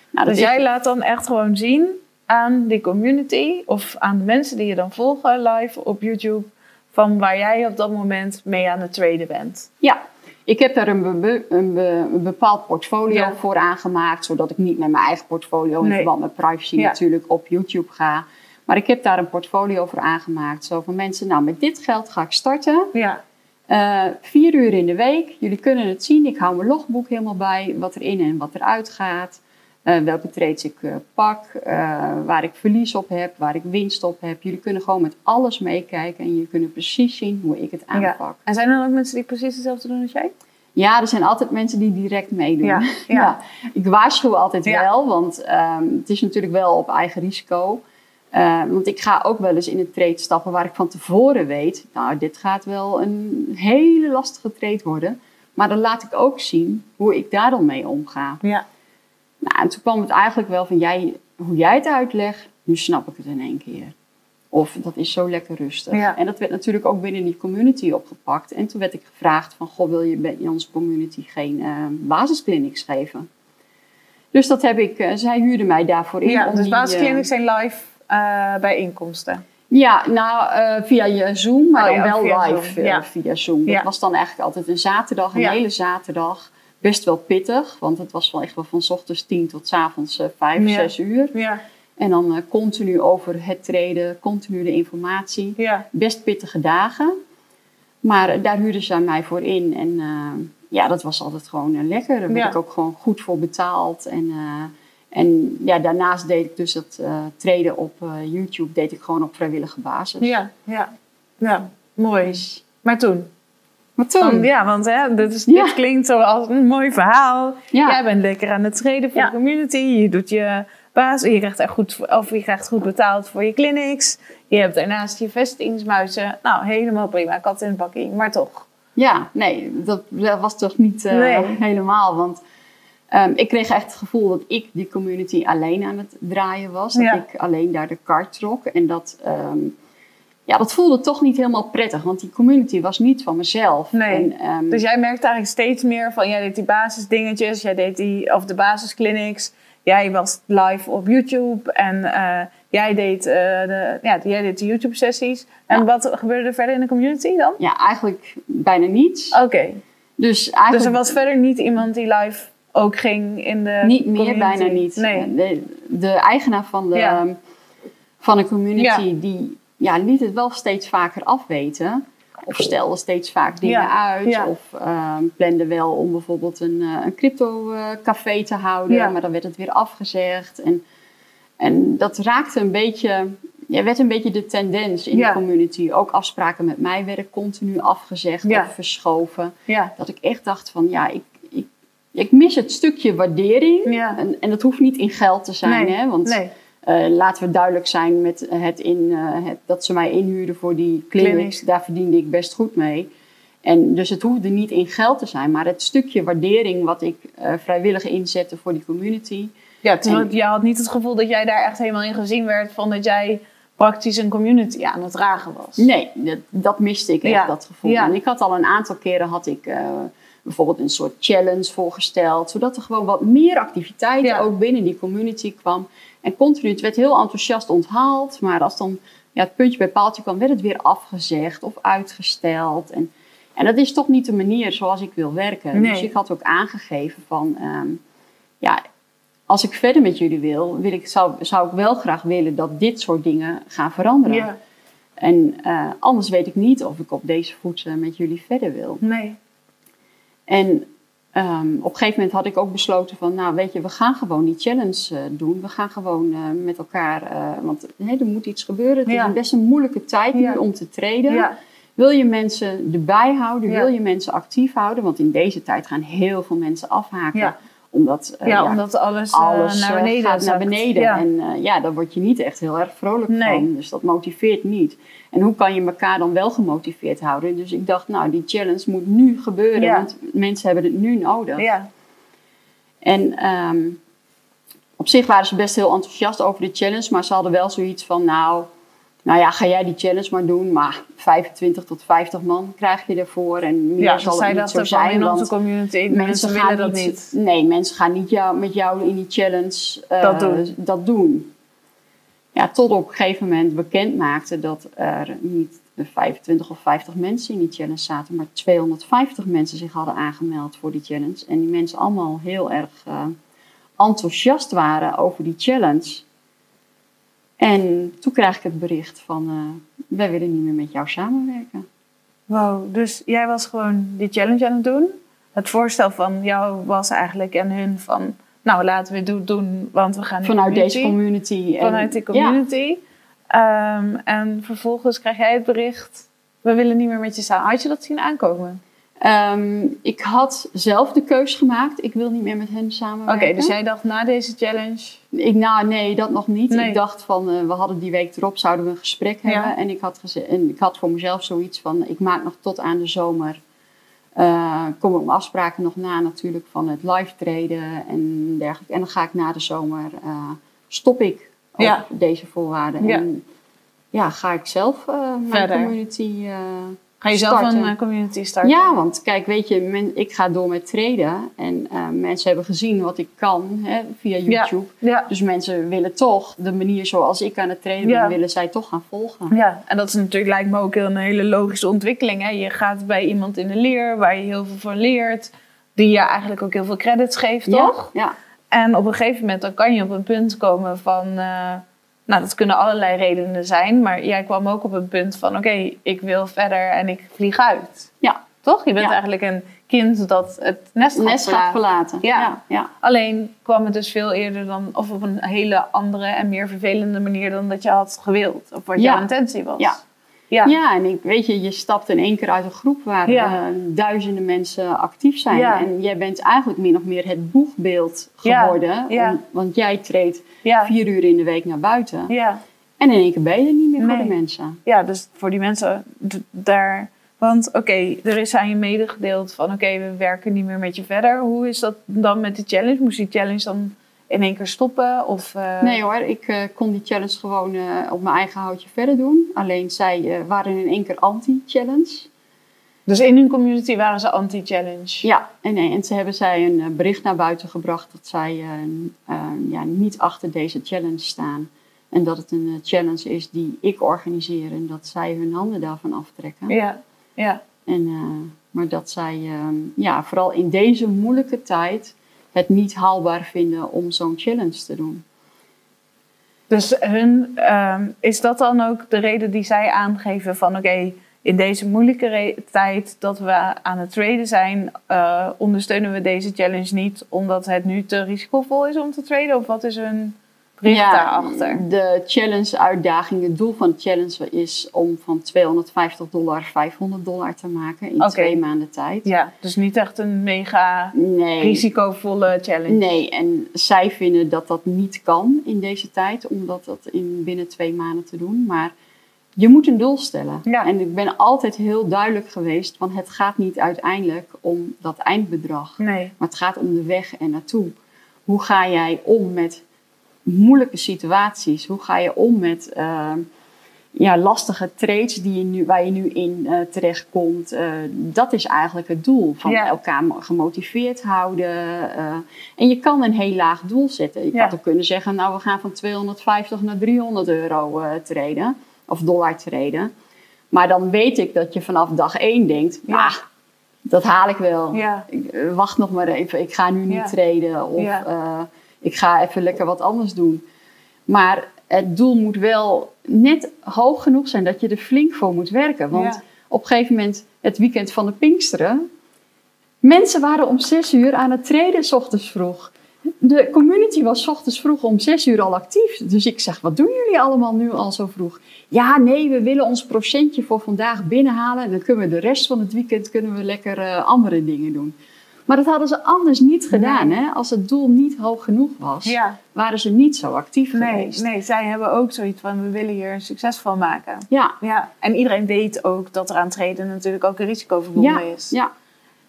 Nou, Dus jij laat dan echt gewoon zien aan die community of aan de mensen die je dan volgen live op YouTube van waar jij op dat moment mee aan het traden bent. Ja, ik heb daar een, be- een, be- een bepaald portfolio Ja. voor aangemaakt, zodat ik niet met mijn eigen portfolio in Nee. verband met privacy Ja. natuurlijk op YouTube ga. Maar ik heb daar een portfolio voor aangemaakt. Zo van mensen, nou met dit geld ga ik starten. Ja. Eh, vier uur in de week. Jullie kunnen het zien. Ik hou mijn logboek helemaal bij. Wat er in en wat er uitgaat. Eh, welke trades ik eh, pak. eh, waar ik verlies op heb. Waar ik winst op heb. Jullie kunnen gewoon met alles meekijken. En jullie kunnen precies zien hoe ik het aanpak. En zijn er dan ook mensen die precies hetzelfde doen als jij? Ja, er zijn altijd mensen die direct meedoen. Ja, Ja, ja. Ik waarschuw altijd wel, want ehm, het is natuurlijk wel op eigen risico. Eh, want ik ga ook wel eens in een trade stappen waar ik van tevoren weet, nou, dit gaat wel een hele lastige trade worden. Maar dan laat ik ook zien hoe ik daar dan mee omga. Ja. Nou, en toen kwam het eigenlijk wel van, jij, hoe jij het uitlegt, nu snap ik het in één keer. Of dat is zo lekker rustig. Ja. En dat werd natuurlijk ook binnen die community opgepakt. En toen werd ik gevraagd van, goh, wil je bij- in onze community geen eh basisclinics geven? Dus dat heb ik, eh, zij huurden mij daarvoor in. ja dus basisclinics eh, zijn live bijeenkomsten. ja, nou, via je Zoom, maar Oh, ja, dan wel via live Zoom, ja. via Zoom. Dat was dan eigenlijk altijd een zaterdag, een hele zaterdag. Best wel pittig, want het was wel echt wel van 's ochtends tien tot 's avonds eh, vijf, zes uur. Ja. En dan eh, continu over het treden, continu de informatie. Ja. Best pittige dagen. Maar daar huurden ze mij voor in. En ja, dat was altijd gewoon lekker. Daar werd ik ook gewoon goed voor betaald. En, en ja, daarnaast deed ik dus het treden op YouTube deed ik gewoon op vrijwillige basis. Ja, ja. ja mooi. Maar toen? Maar toen? ja, want hè, dit, is, dit klinkt zoals een mooi verhaal. Jij bent lekker aan het treden voor de community. Je doet je baas. Je krijgt, echt goed, of je krijgt goed betaald voor je clinics. Je hebt daarnaast je vestingsmuizen. Nou, helemaal prima. Kat in de bakking, maar toch. Ja, nee, dat, was toch niet uh, helemaal. Want um, ik kreeg echt het gevoel dat ik die community alleen aan het draaien was. Dat ik alleen daar de kart trok. En dat... Um, ja, dat voelde toch niet helemaal prettig, want die community was niet van mezelf. Nee. En, um, dus jij merkte eigenlijk steeds meer van, jij deed die basisdingetjes, jij deed die, of de basisclinics, jij was live op YouTube en uh, jij, deed, uh, de, ja, jij deed de YouTube-sessies. En wat gebeurde er verder in de community dan? Ja, eigenlijk bijna niets. Oké. Dus, eigenlijk... dus er was verder niet iemand die live ook ging in de Niet meer, bijna niet. Nee. De, de eigenaar van de, ja. van de community, die ja, liet het wel steeds vaker afweten. Of stelde steeds vaak dingen uit. Of uh, plande wel om bijvoorbeeld een, uh, een crypto-café te houden. Maar dan werd het weer afgezegd. En, en dat raakte een beetje... Ja, werd een beetje de tendens in de community. Ook afspraken met mij werden continu afgezegd of verschoven. Dat ik echt dacht van, ja, ik, ik, ik mis het stukje waardering. En, en dat hoeft niet in geld te zijn, hè. Want nee uh, laten we duidelijk zijn met het in, uh, het, dat ze mij inhuurden voor die clinics. Daar verdiende ik best goed mee. En dus het hoefde niet in geld te zijn, maar het stukje waardering wat ik uh, vrijwillig inzette voor die community. Ja, en, je had niet het gevoel dat jij daar echt helemaal in gezien werd van dat jij praktisch een community aan het dragen was. Nee, dat, dat miste ik echt, dat gevoel. En ik had al een aantal keren had ik bijvoorbeeld een soort challenge voorgesteld, zodat er gewoon wat meer activiteit ook binnen die community kwam. En continu, het werd heel enthousiast onthaald, maar als dan ja, het puntje bij paaltje kwam, werd het weer afgezegd of uitgesteld. En, en dat is toch niet de manier zoals ik wil werken. Dus ik had ook aangegeven van, ehm, ja, als ik verder met jullie wil, wil ik, zou, zou ik wel graag willen dat dit soort dingen gaan veranderen. Ja. En uh, anders weet ik niet of ik op deze voet met jullie verder wil. Nee. En Um, op een gegeven moment had ik ook besloten van, nou weet je, we gaan gewoon die challenge uh, doen. We gaan gewoon uh, met elkaar, uh, want er moet iets gebeuren. Het ja. is best een moeilijke tijd nu om te treden. Ja. Wil je mensen erbij houden? Wil je mensen actief houden? Want in deze tijd gaan heel veel mensen afhaken omdat, uh, ja, omdat alles, alles naar beneden gaat naar beneden. En ja, daar word je niet echt heel erg vrolijk van. Dus dat motiveert niet. En hoe kan je elkaar dan wel gemotiveerd houden? Dus ik dacht, nou, die challenge moet nu gebeuren. Want mensen hebben het nu nodig. Ja. En um, op zich waren ze best heel enthousiast over de challenge. Maar ze hadden wel zoiets van, nou nou ja, ga jij die challenge maar doen. Maar 25 tot 50 man krijg je ervoor. En meer ja, zal het niet zo zijn. in onze community. Mensen, mensen willen dat niet, Nee, mensen gaan niet jou, met jou in die challenge uh, dat, doen. dat doen. Ja, tot op een gegeven moment bekend maakte dat er niet 25 of 50 mensen in die challenge zaten, maar 250 mensen zich hadden aangemeld voor die challenge. En die mensen allemaal heel erg uh, enthousiast waren over die challenge. En toen kreeg ik het bericht van, uh, wij willen niet meer met jou samenwerken. Wow, dus jij was gewoon die challenge aan het doen. Het voorstel van jou was eigenlijk en hun van, nou laten we het doen, want we gaan Vanuit deze community. Vanuit die community. Ehm, en vervolgens krijg jij het bericht, we willen niet meer met je samen. Had je dat zien aankomen? Ehm, ik had zelf de keus gemaakt. Ik wil niet meer met hen samenwerken. Oké, dus jij dacht na deze challenge? Ik, nou, nee, dat nog niet. Ik dacht van, uh, we hadden die week erop, zouden we een gesprek hebben. En, ik had en ik had voor mezelf zoiets van, ik maak nog tot aan de zomer... Uh, kom ik mijn afspraken nog na natuurlijk van het live treden en dergelijke. En dan ga ik na de zomer, uh, stop ik op deze voorwaarden. Ja. En ja, ga ik zelf mijn community Ga je zelf een eh, community starten? Ja, want kijk, weet je, ik ga door met treden. En uh, mensen hebben gezien wat ik kan hè, via YouTube. Ja, Dus mensen willen toch de manier zoals ik aan het trainen ben, willen zij toch gaan volgen. Ja, en dat is natuurlijk, lijkt me ook een hele logische ontwikkeling. Hè? Je gaat bij iemand in de leer waar je heel veel van leert. Die je eigenlijk ook heel veel credits geeft, toch? Ja. En op een gegeven moment dan kan je op een punt komen van... Uh, Nou, dat kunnen allerlei redenen zijn, maar jij kwam ook op het punt van: oké, ik wil verder en ik vlieg uit. Ja. Toch? Je bent Ja. eigenlijk een kind dat het nest gaat Nest gaat verlaten. verlaten. Ja. ja. ja. Alleen kwam het dus veel eerder dan, of op een hele andere en meer vervelende manier dan dat je had gewild. Of wat Ja. jouw intentie was. Ja. Ja. Ja, en ik, weet je, je stapt in één keer uit een groep waar Ja. eh, duizenden mensen actief zijn. Ja. En jij bent eigenlijk min of meer het boegbeeld geworden. Ja. Om- want jij treedt vier uur in de week naar buiten. Ja. En in één keer ben je er niet meer voor Nee. de mensen. ja, dus voor die mensen daar. Want oké, er is aan je medegedeeld van oké, we werken niet meer met je verder. Hoe is dat dan met die challenge? Moest die challenge dan in één keer stoppen? Of, eh, Nee hoor, ik eh, kon die challenge gewoon eh, op mijn eigen houtje verder doen. Alleen zij eh, waren in één keer anti-challenge. Dus in hun community waren ze anti-challenge. Ja, en, nee, en ze hebben zij een bericht naar buiten gebracht dat zij ja, niet achter deze challenge staan. En dat het een challenge is die ik organiseer en dat zij hun handen daarvan aftrekken. Ja, ja. En, eh, maar dat zij eh, ja, vooral in deze moeilijke tijd het niet haalbaar vinden om zo'n challenge te doen. Dus hun, ehm, is dat dan ook de reden die zij aangeven van oké, in deze moeilijke tijd dat we aan het traden zijn, eh, ondersteunen we deze challenge niet omdat het nu te risicovol is om te traden? Of wat is hun bericht daarachter? De challenge-uitdaging, het doel van de challenge is om van 250 dollar 500 dollar te maken in twee maanden tijd. Ja, dus niet echt een mega Nee. risicovolle challenge. Nee, en zij vinden dat dat niet kan in deze tijd, om dat, in binnen twee maanden te doen. Maar je moet een doel stellen. Ja. En ik ben altijd heel duidelijk geweest, want het gaat niet uiteindelijk om dat eindbedrag. Nee. Maar het gaat om de weg er naartoe. Hoe ga jij om met moeilijke situaties? Hoe ga je om met eh, ja, lastige trades die je nu, waar je nu in eh, terechtkomt? Eh, dat is eigenlijk het doel. Van Ja. elkaar mo- gemotiveerd houden. eh. en je kan een heel laag doel zetten. Je Ja. had ook kunnen zeggen, nou we gaan van 250 naar 300 euro eh treden. Of dollar treden. Maar dan weet ik dat je vanaf dag één denkt, Ja. "Ah, dat haal ik wel. Ja. Ik, wacht nog maar even, ik ga nu niet treden of Ja. Ik ga even lekker wat anders doen. Maar het doel moet wel net hoog genoeg zijn dat je er flink voor moet werken. Want Ja. op een gegeven moment, het weekend van de Pinksteren, mensen waren om zes uur aan het treden, s ochtends vroeg. De community was 's ochtends vroeg om zes uur al actief. Dus ik zeg, wat doen jullie allemaal nu al zo vroeg? Ja, nee, we willen ons procentje voor vandaag binnenhalen. En dan kunnen we de rest van het weekend kunnen we lekker eh, andere dingen doen. Maar dat hadden ze anders niet gedaan. Hè? Als het doel niet hoog genoeg was, Ja. waren ze niet zo actief Nee, geweest. nee, zij hebben ook zoiets van we willen hier een succes van maken. Ja, Ja, en iedereen weet ook dat er aan treden natuurlijk ook een risico verbonden ja, is. ja.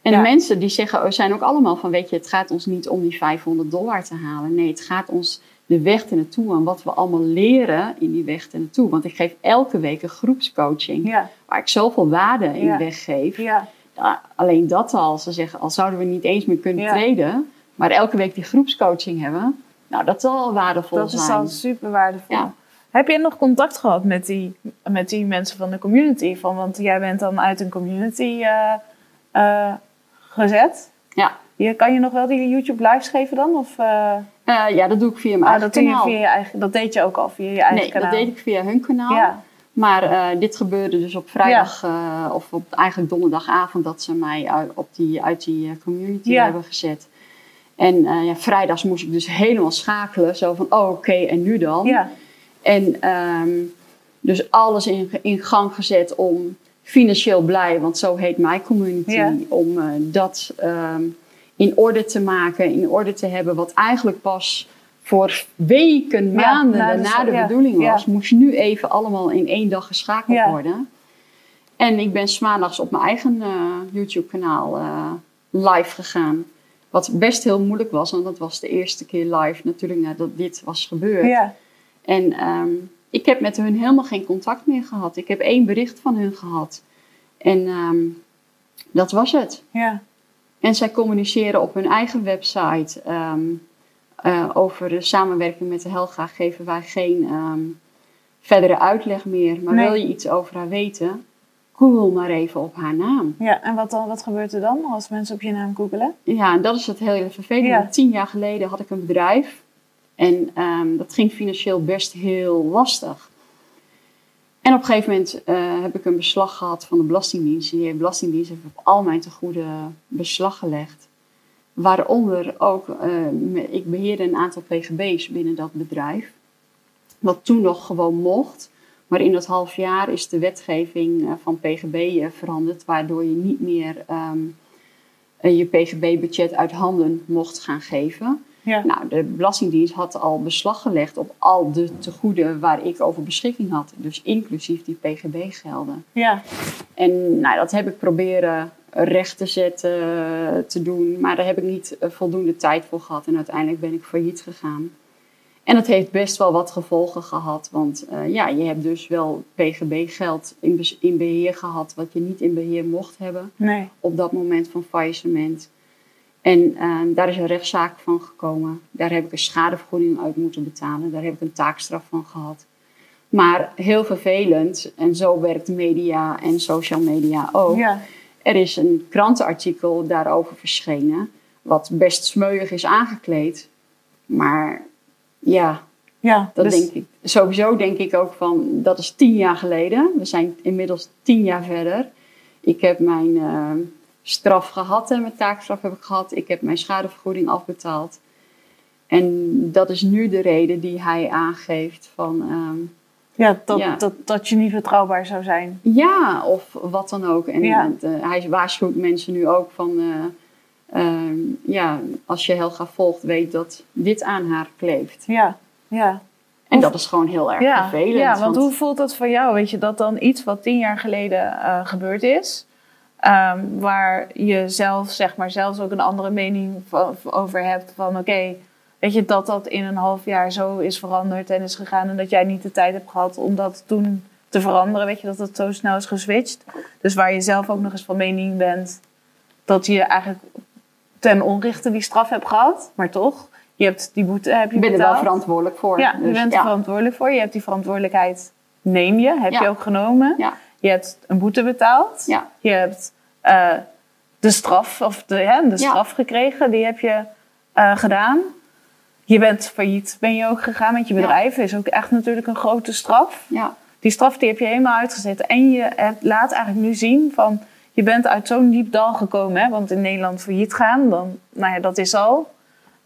En de mensen die zeggen, oh, zijn ook allemaal van, weet je, het gaat ons niet om die 500 dollar te halen. Nee, het gaat ons de weg ernaartoe en wat we allemaal leren in die weg ernaartoe. Want ik geef elke week een groepscoaching Ja, waar ik zoveel waarde in weggeef. ja, Ja, alleen dat al, ze zeggen, al zouden we niet eens meer kunnen Ja. treden, maar elke week die groepscoaching hebben, nou, dat zal al waardevol dat is zijn. al super waardevol. Ja. Heb je nog contact gehad met die, met die mensen van de community? Van, want jij bent dan uit een community eh, eh, gezet. Ja. Je, kan je nog wel die YouTube lives geven dan? Of, eh, ja, dat doe ik via mijn ah, eigen dat, doe je kanaal. via je eigen, dat deed je ook al via je eigen nee, kanaal? dat deed ik via hun kanaal. Ja, Maar eh, dit gebeurde dus op vrijdag eh, of op eigenlijk donderdagavond dat ze mij uit, op die, uit die eh, community Ja. hebben gezet. En ja, vrijdags moest ik dus helemaal schakelen. Zo van, oh oké, en nu dan? ja, En ehm, dus alles in, in gang gezet om financieel blij, want zo heet mijn community, Ja. om dat ehm, in orde te maken, in orde te hebben, wat eigenlijk pas voor weken, maanden na de- daarna de bedoeling was, moest nu even allemaal in één dag geschakeld worden. En ik ben maandags op mijn eigen eh, YouTube-kanaal eh, live gegaan. Wat best heel moeilijk was, want dat was de eerste keer live natuurlijk nadat dit was gebeurd. ja, En ehm, ik heb met hun helemaal geen contact meer gehad. Ik heb één bericht van hun gehad. En ehm, dat was het. ja, En zij communiceren op hun eigen website ehm, eh, over de samenwerking met de Helga. Geven wij geen ehm, verdere uitleg meer. Maar Nee. wil je iets over haar weten, google maar even op haar naam. ja. En wat, dan, wat gebeurt er dan als mensen op je naam googelen? Ja, en dat is het hele vervelende. Ja. Tien jaar geleden had ik een bedrijf. En ehm, dat ging financieel best heel lastig. En op een gegeven moment uh, heb ik een beslag gehad van de Belastingdienst. En die Belastingdienst heeft op al mijn tegoeden beslag gelegd. Waaronder ook, uh, ik beheerde een aantal pgb's binnen dat bedrijf. Wat toen nog gewoon mocht. Maar in dat half jaar is de wetgeving uh, van pgb veranderd. Waardoor je niet meer um, je pgb-budget uit handen mocht gaan geven. Ja. Nou, de Belastingdienst had al beslag gelegd op al de tegoeden waar ik over beschikking had. Dus inclusief die PGB-gelden. Ja. En nou, dat heb ik proberen recht te zetten, te doen. Maar daar heb ik niet eh, voldoende tijd voor gehad. En uiteindelijk ben ik failliet gegaan. En dat heeft best wel wat gevolgen gehad. Want uh, ja, je hebt dus wel PGB-geld in, in, beheer gehad... wat je niet in beheer mocht hebben nee. op dat moment van faillissement. En uh, daar is een rechtszaak van gekomen. Daar heb ik een schadevergoeding uit moeten betalen. Daar heb ik een taakstraf van gehad. Maar heel vervelend, en zo werkt media en social media ook. Ja. Er is een krantenartikel daarover verschenen, wat best smeuig is aangekleed. Maar ja, ja dat dus... denk ik. Sowieso denk ik ook van, dat is tien jaar geleden. We zijn inmiddels tien jaar verder. Ik heb mijn... Uh, straf gehad en mijn taakstraf heb ik gehad. Ik heb mijn schadevergoeding afbetaald. En dat is nu de reden die hij aangeeft van... Ehm, ja, dat, Dat, dat je niet vertrouwbaar zou zijn. Ja, of wat dan ook. En ja. Eh, hij waarschuwt mensen nu ook van... Uh, uh, ja, als je Helga volgt, weet dat dit aan haar kleeft. Ja, ja. En dat is gewoon heel erg ja, vervelend. Ja, want, hoe voelt dat voor jou? Weet je, dat dan iets wat tien jaar geleden uh, gebeurd is... Ehm, waar je zelf, zeg maar, zelfs ook een andere mening over hebt. Van oké, weet je, dat dat in een half jaar zo is veranderd en is gegaan. En dat jij niet de tijd hebt gehad om dat toen te veranderen. Weet je, dat het zo snel is geswitcht. Dus waar je zelf ook nog eens van mening bent dat je eigenlijk ten onrechte die straf hebt gehad. Maar toch, je hebt die boete heb je ben er wel verantwoordelijk voor. Ja, je dus, bent er verantwoordelijk voor. Je hebt die verantwoordelijkheid, neem je, heb je ook genomen. Ja. Je hebt een boete betaald. Ja. Je hebt uh, de straf, of de, hè, de straf gekregen, die heb je uh, gedaan. Je bent failliet, ben je ook gegaan met je bedrijf. Ja. Is ook echt natuurlijk een grote straf. Ja. Die straf die heb je helemaal uitgezet. En je laat eigenlijk nu zien van... Je bent uit zo'n diep dal gekomen. Hè? Want in Nederland failliet gaan, dan, nou ja, dat is al.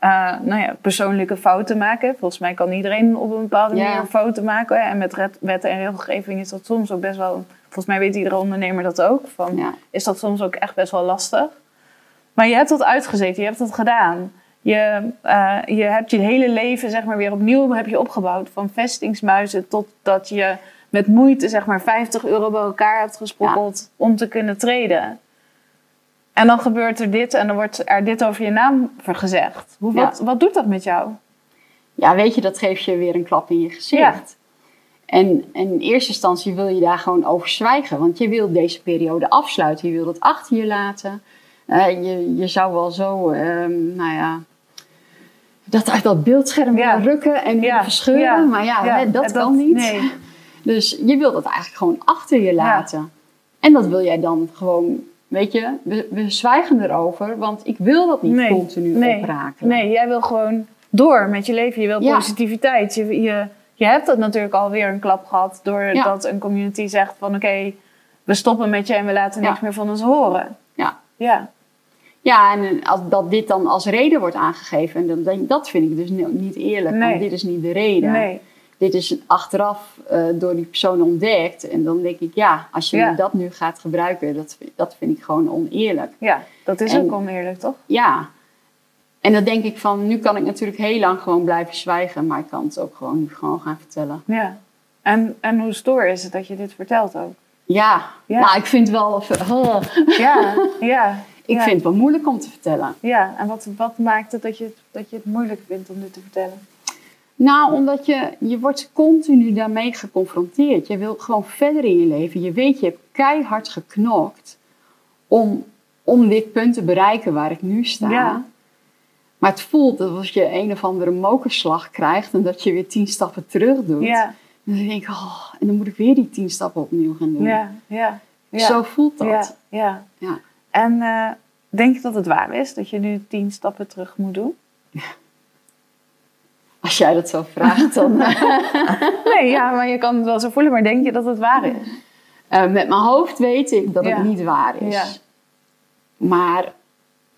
Uh, nou ja, persoonlijke fouten maken. Volgens mij kan iedereen op een bepaalde manier fouten maken. En met wet en regelgeving is dat soms ook best wel... Volgens mij weet iedere ondernemer dat ook. Van, Is dat soms ook echt best wel lastig. Maar je hebt dat uitgezeten, je hebt dat gedaan. Je, uh, je hebt je hele leven zeg maar, weer opnieuw heb je opgebouwd. Van vestingsmuizen tot dat je met moeite zeg maar, 50 euro bij elkaar hebt gesprokkeld om te kunnen treden. En dan gebeurt er dit en dan wordt er dit over je naam gezegd. Hoe, wat, wat doet dat met jou? Ja, weet je, dat geeft je weer een klap in je gezicht. En, en, in eerste instantie wil je daar gewoon over zwijgen. Want je wil deze periode afsluiten. Je wil het achter je laten. Uh, je, je zou wel zo, um, nou ja, dat uit dat beeldscherm ja. rukken en ja. verscheuren. Ja. Maar ja, dat, dat, kan niet. Nee. Dus je wil dat eigenlijk gewoon achter je laten. En dat wil jij dan gewoon Weet je, we, we zwijgen erover, want ik wil dat niet continu nee, opraken. Nee, jij wil gewoon door met je leven. Je wil positiviteit. Je, je, je hebt dat natuurlijk alweer een klap gehad doordat een community zegt van oké, we stoppen met je en we laten niks meer van ons horen. Ja. Ja. Ja, en als dat dit dan als reden wordt aangegeven, dan denk dat vind ik dus niet eerlijk, want dit is niet de reden. Nee dit is achteraf uh, door die persoon ontdekt. En dan denk ik, ja, als je dat nu gaat gebruiken, dat, dat vind ik gewoon oneerlijk. Ja, dat is ook oneerlijk, toch? Ja. En dan denk ik van, nu kan ik natuurlijk heel lang gewoon blijven zwijgen, maar ik kan het ook gewoon nu gewoon gaan vertellen. Ja. En, en hoe stoer is het dat je dit vertelt ook? Ja, ja. nou ik vind wel... Ja, ja. Ik vind het wel moeilijk om te vertellen. Ja, en wat, wat maakt het dat je, dat je het moeilijk vindt om dit te vertellen? Nou, omdat je, je wordt continu daarmee geconfronteerd. Je wil gewoon verder in je leven. Je weet, je hebt keihard geknokt om, om dit punt te bereiken waar ik nu sta. Ja. Maar het voelt alsof je een of andere mokerslag krijgt en dat je weer tien stappen terug doet. Ja. En dan denk ik, oh, en dan moet ik weer die tien stappen opnieuw gaan doen. Ja, ja. ja. Zo voelt dat. Ja, ja. ja. En uh, denk je dat het waar is dat je nu tien stappen terug moet doen? Als jij dat zo vraagt, dan... nee, ja, maar je kan het wel zo voelen, maar denk je dat het waar is? Uh, met mijn hoofd weet ik dat het niet waar is. Ja. Maar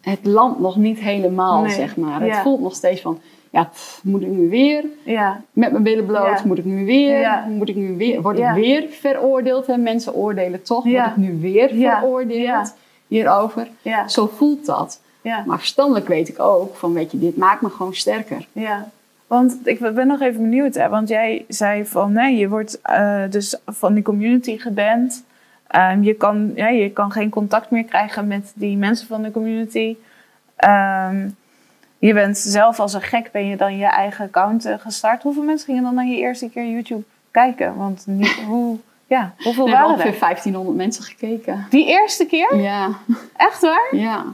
het landt nog niet helemaal, zeg maar. Het voelt nog steeds van, ja, moet ik nu weer ja. met mijn billen bloot? Moet ik nu weer? Moet ik nu weer? Word ik weer veroordeeld? Hè? Mensen oordelen toch. Word ik nu weer veroordeeld hierover? Zo voelt dat. Maar verstandelijk weet ik ook van, weet je, dit maakt me gewoon sterker. Ja. Want ik ben nog even benieuwd, hè? want jij zei van nee, je wordt uh, dus van die community geband. Um, je, kan, ja, je kan geen contact meer krijgen met die mensen van de community. Um, je bent zelf als een gek ben je dan je eigen account uh, gestart. Hoeveel mensen gingen dan naar je eerste keer YouTube kijken? Want niet, hoe, ja, hoeveel waren er? ongeveer 1500 mensen gekeken. Die eerste keer? Ja. Echt waar? Ja.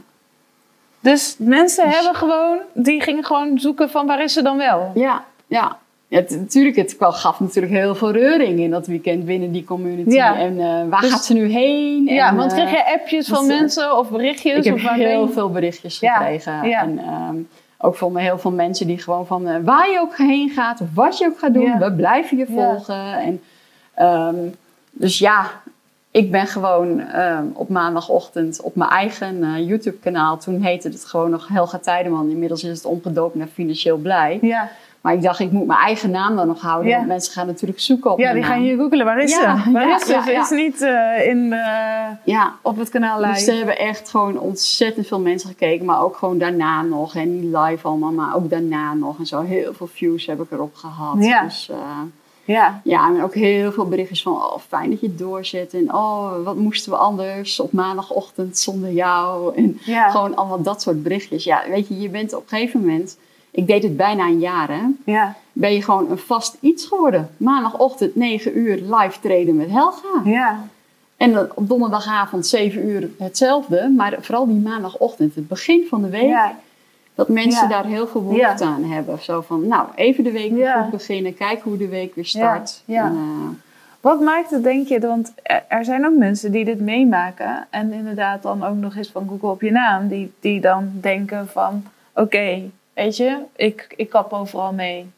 Dus mensen dus- hebben gewoon, die gingen gewoon zoeken van waar is ze dan wel? Ja, ja. Ja, natuurlijk, het gaf natuurlijk heel veel reuring in dat weekend binnen die community. Ja. En uh, waar dus- gaat ze nu heen? Ja, en, want kreeg je eh, appjes van dus, eh, mensen of berichtjes? Ik heb of heel veel berichtjes gekregen. Ja. En um, ook me heel veel mensen die gewoon van uh, waar je ook heen gaat of wat je ook gaat doen, we blijven je volgen. En, um, dus ja, ik ben gewoon uh, op maandagochtend op mijn eigen uh, YouTube-kanaal. Toen heette het gewoon nog Helga Tijdeman. Inmiddels is het omgedoopt naar Financieel Blij. Ja. Maar ik dacht, ik moet mijn eigen naam dan nog houden. Want mensen gaan natuurlijk zoeken op Ja, die gaan je googelen. Waar is ze? Waar is ze? Ze is niet uh, in, ja. op het kanaal live. Dus er hebben echt gewoon ontzettend veel mensen gekeken. Maar ook gewoon daarna nog. En niet live allemaal, maar ook daarna nog. En zo heel veel views heb ik erop gehad. Ja. Dus, ja. ja, en ook heel veel berichtjes van, oh fijn dat je doorzet. En oh, wat moesten we anders op maandagochtend zonder jou. En gewoon allemaal dat soort berichtjes. Ja, weet je, je bent op een gegeven moment, ik deed het bijna een jaar hè. Ja. Ben je gewoon een vast iets geworden. Maandagochtend 9 uur live treden met Helga. Ja. En op donderdagavond 7 uur hetzelfde. Maar vooral die maandagochtend, het begin van de week. Ja dat mensen daar heel veel behoefte aan hebben. Zo van, nou, even de week goed beginnen, kijken hoe de week weer start. En, uh, Wat maakt het, denk je, want er zijn ook mensen die dit meemaken en inderdaad dan ook nog eens van Google op je naam, die, die dan denken van, oké, weet je, ik, ik kap overal mee.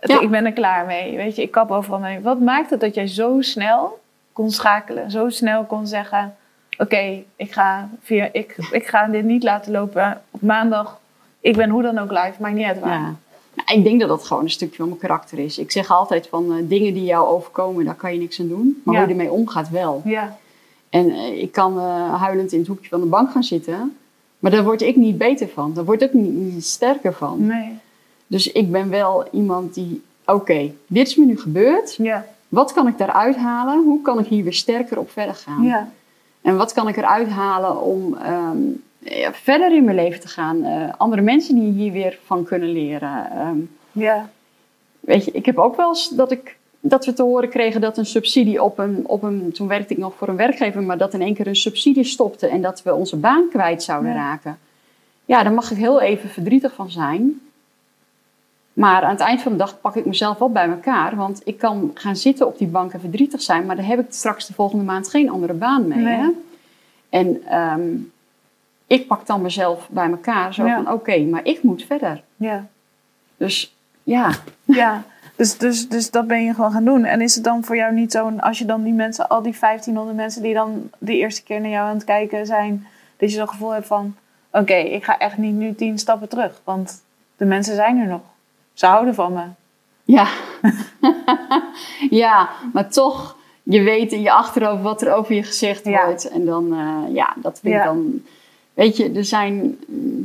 Ik ben er klaar mee, weet je, ik kap overal mee. Wat maakt het dat jij zo snel kon schakelen, zo snel kon zeggen, oké, ik, ga ik, ik ga dit niet laten lopen op maandag. Ik ben hoe dan ook live, maar niet uit waar. Ja. Nou, ik denk dat dat gewoon een stukje van mijn karakter is. Ik zeg altijd van uh, dingen die jou overkomen, daar kan je niks aan doen. Maar hoe je ermee omgaat wel. Ja. En uh, ik kan uh, huilend in het hoekje van de bank gaan zitten. Maar daar word ik niet beter van. Daar word ik niet, niet sterker van. Nee. Dus ik ben wel iemand die, oké, dit is me nu gebeurd. Ja. Wat kan ik daaruit halen? Hoe kan ik hier weer sterker op verder gaan? Ja. En wat kan ik eruit halen om ehm, ja, verder in mijn leven te gaan? Uh, andere mensen die hier weer van kunnen leren. Um, ja. Weet je, ik heb ook wel eens dat, ik, dat we te horen kregen dat een subsidie op een, op een. Toen werkte ik nog voor een werkgever, maar dat in één keer een subsidie stopte en dat we onze baan kwijt zouden raken. Ja, daar mag ik heel even verdrietig van zijn. Maar aan het eind van de dag pak ik mezelf wel bij elkaar. Want ik kan gaan zitten op die bank en verdrietig zijn. Maar dan heb ik straks de volgende maand geen andere baan mee. Hè? En ehm, ik pak dan mezelf bij elkaar. Zo van, oké, maar ik moet verder. Ja. Dus, ja. Ja, dus, dus, dus dat ben je gewoon gaan doen. En is het dan voor jou niet zo, als je dan die mensen, al die 1500 mensen die dan de eerste keer naar jou aan het kijken zijn, dat je zo'n gevoel hebt van, oké, ik ga echt niet nu tien stappen terug. Want de mensen zijn er nog. Ze houden van me. Ja. ja, maar toch, je weet in je achterhoofd wat er over je gezegd wordt. En dan, uh, ja, dat vind ik dan... Weet je, er zijn,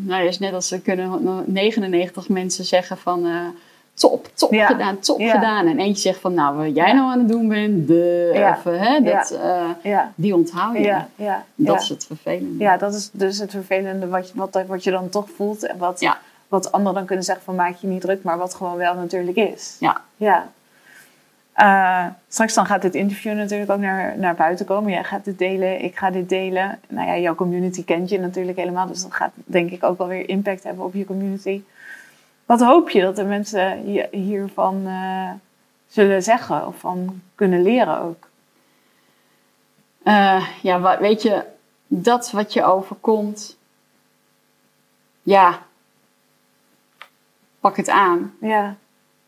nou ja, is net als er kunnen 99 mensen zeggen van... Uh, top, top gedaan, top gedaan. En eentje zegt van, nou, wat jij nou aan het doen bent, de, of, uh, hè, dat, uh, die onthoud je. Dat is het vervelende. Ja, dat is dus het vervelende wat, wat, wat je dan toch voelt. En wat, wat anderen dan kunnen zeggen van maak je niet druk, maar wat gewoon wel natuurlijk is. Ja. ja. Uh, straks dan gaat dit interview natuurlijk ook naar, naar buiten komen. Jij gaat dit delen, ik ga dit delen. Nou ja, jouw community kent je natuurlijk helemaal. Dus dat gaat denk ik ook wel weer impact hebben op je community. Wat hoop je dat de mensen hiervan uh, zullen zeggen of van kunnen leren ook? Uh, ja, weet je, dat wat je overkomt, ja, pak het aan. Ja.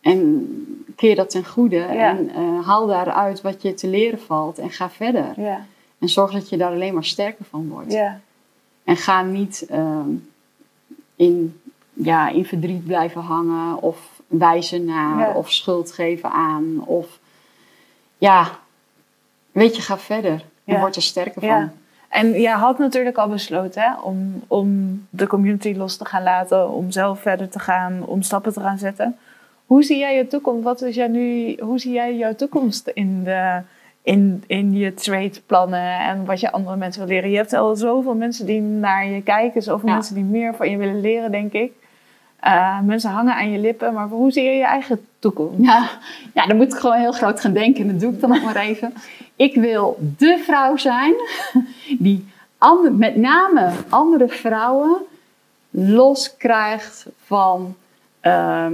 En keer dat ten goede. En uh, haal daaruit wat je te leren valt en ga verder. Ja. En zorg dat je daar alleen maar sterker van wordt. Ja. En ga niet ehm, in, ja, in verdriet blijven hangen of wijzen naar of schuld geven aan. Of ja, weet je, ga verder. En word er sterker van. En jij had natuurlijk al besloten hè, om, om de community los te gaan laten, om zelf verder te gaan, om stappen te gaan zetten. Hoe zie jij je toekomst? Wat is jij nu, hoe zie jij jouw toekomst in, de, in, in je trade plannen en wat je andere mensen wil leren? Je hebt al zoveel mensen die naar je kijken, zoveel mensen die meer van je willen leren, denk ik. Uh, mensen hangen aan je lippen, maar hoe zie je je eigen toekomst? Ja, ja, dan moet ik gewoon heel groot gaan denken en dat doe ik dan nog maar even. Ik wil de vrouw zijn die met name andere vrouwen loskrijgt van ehm,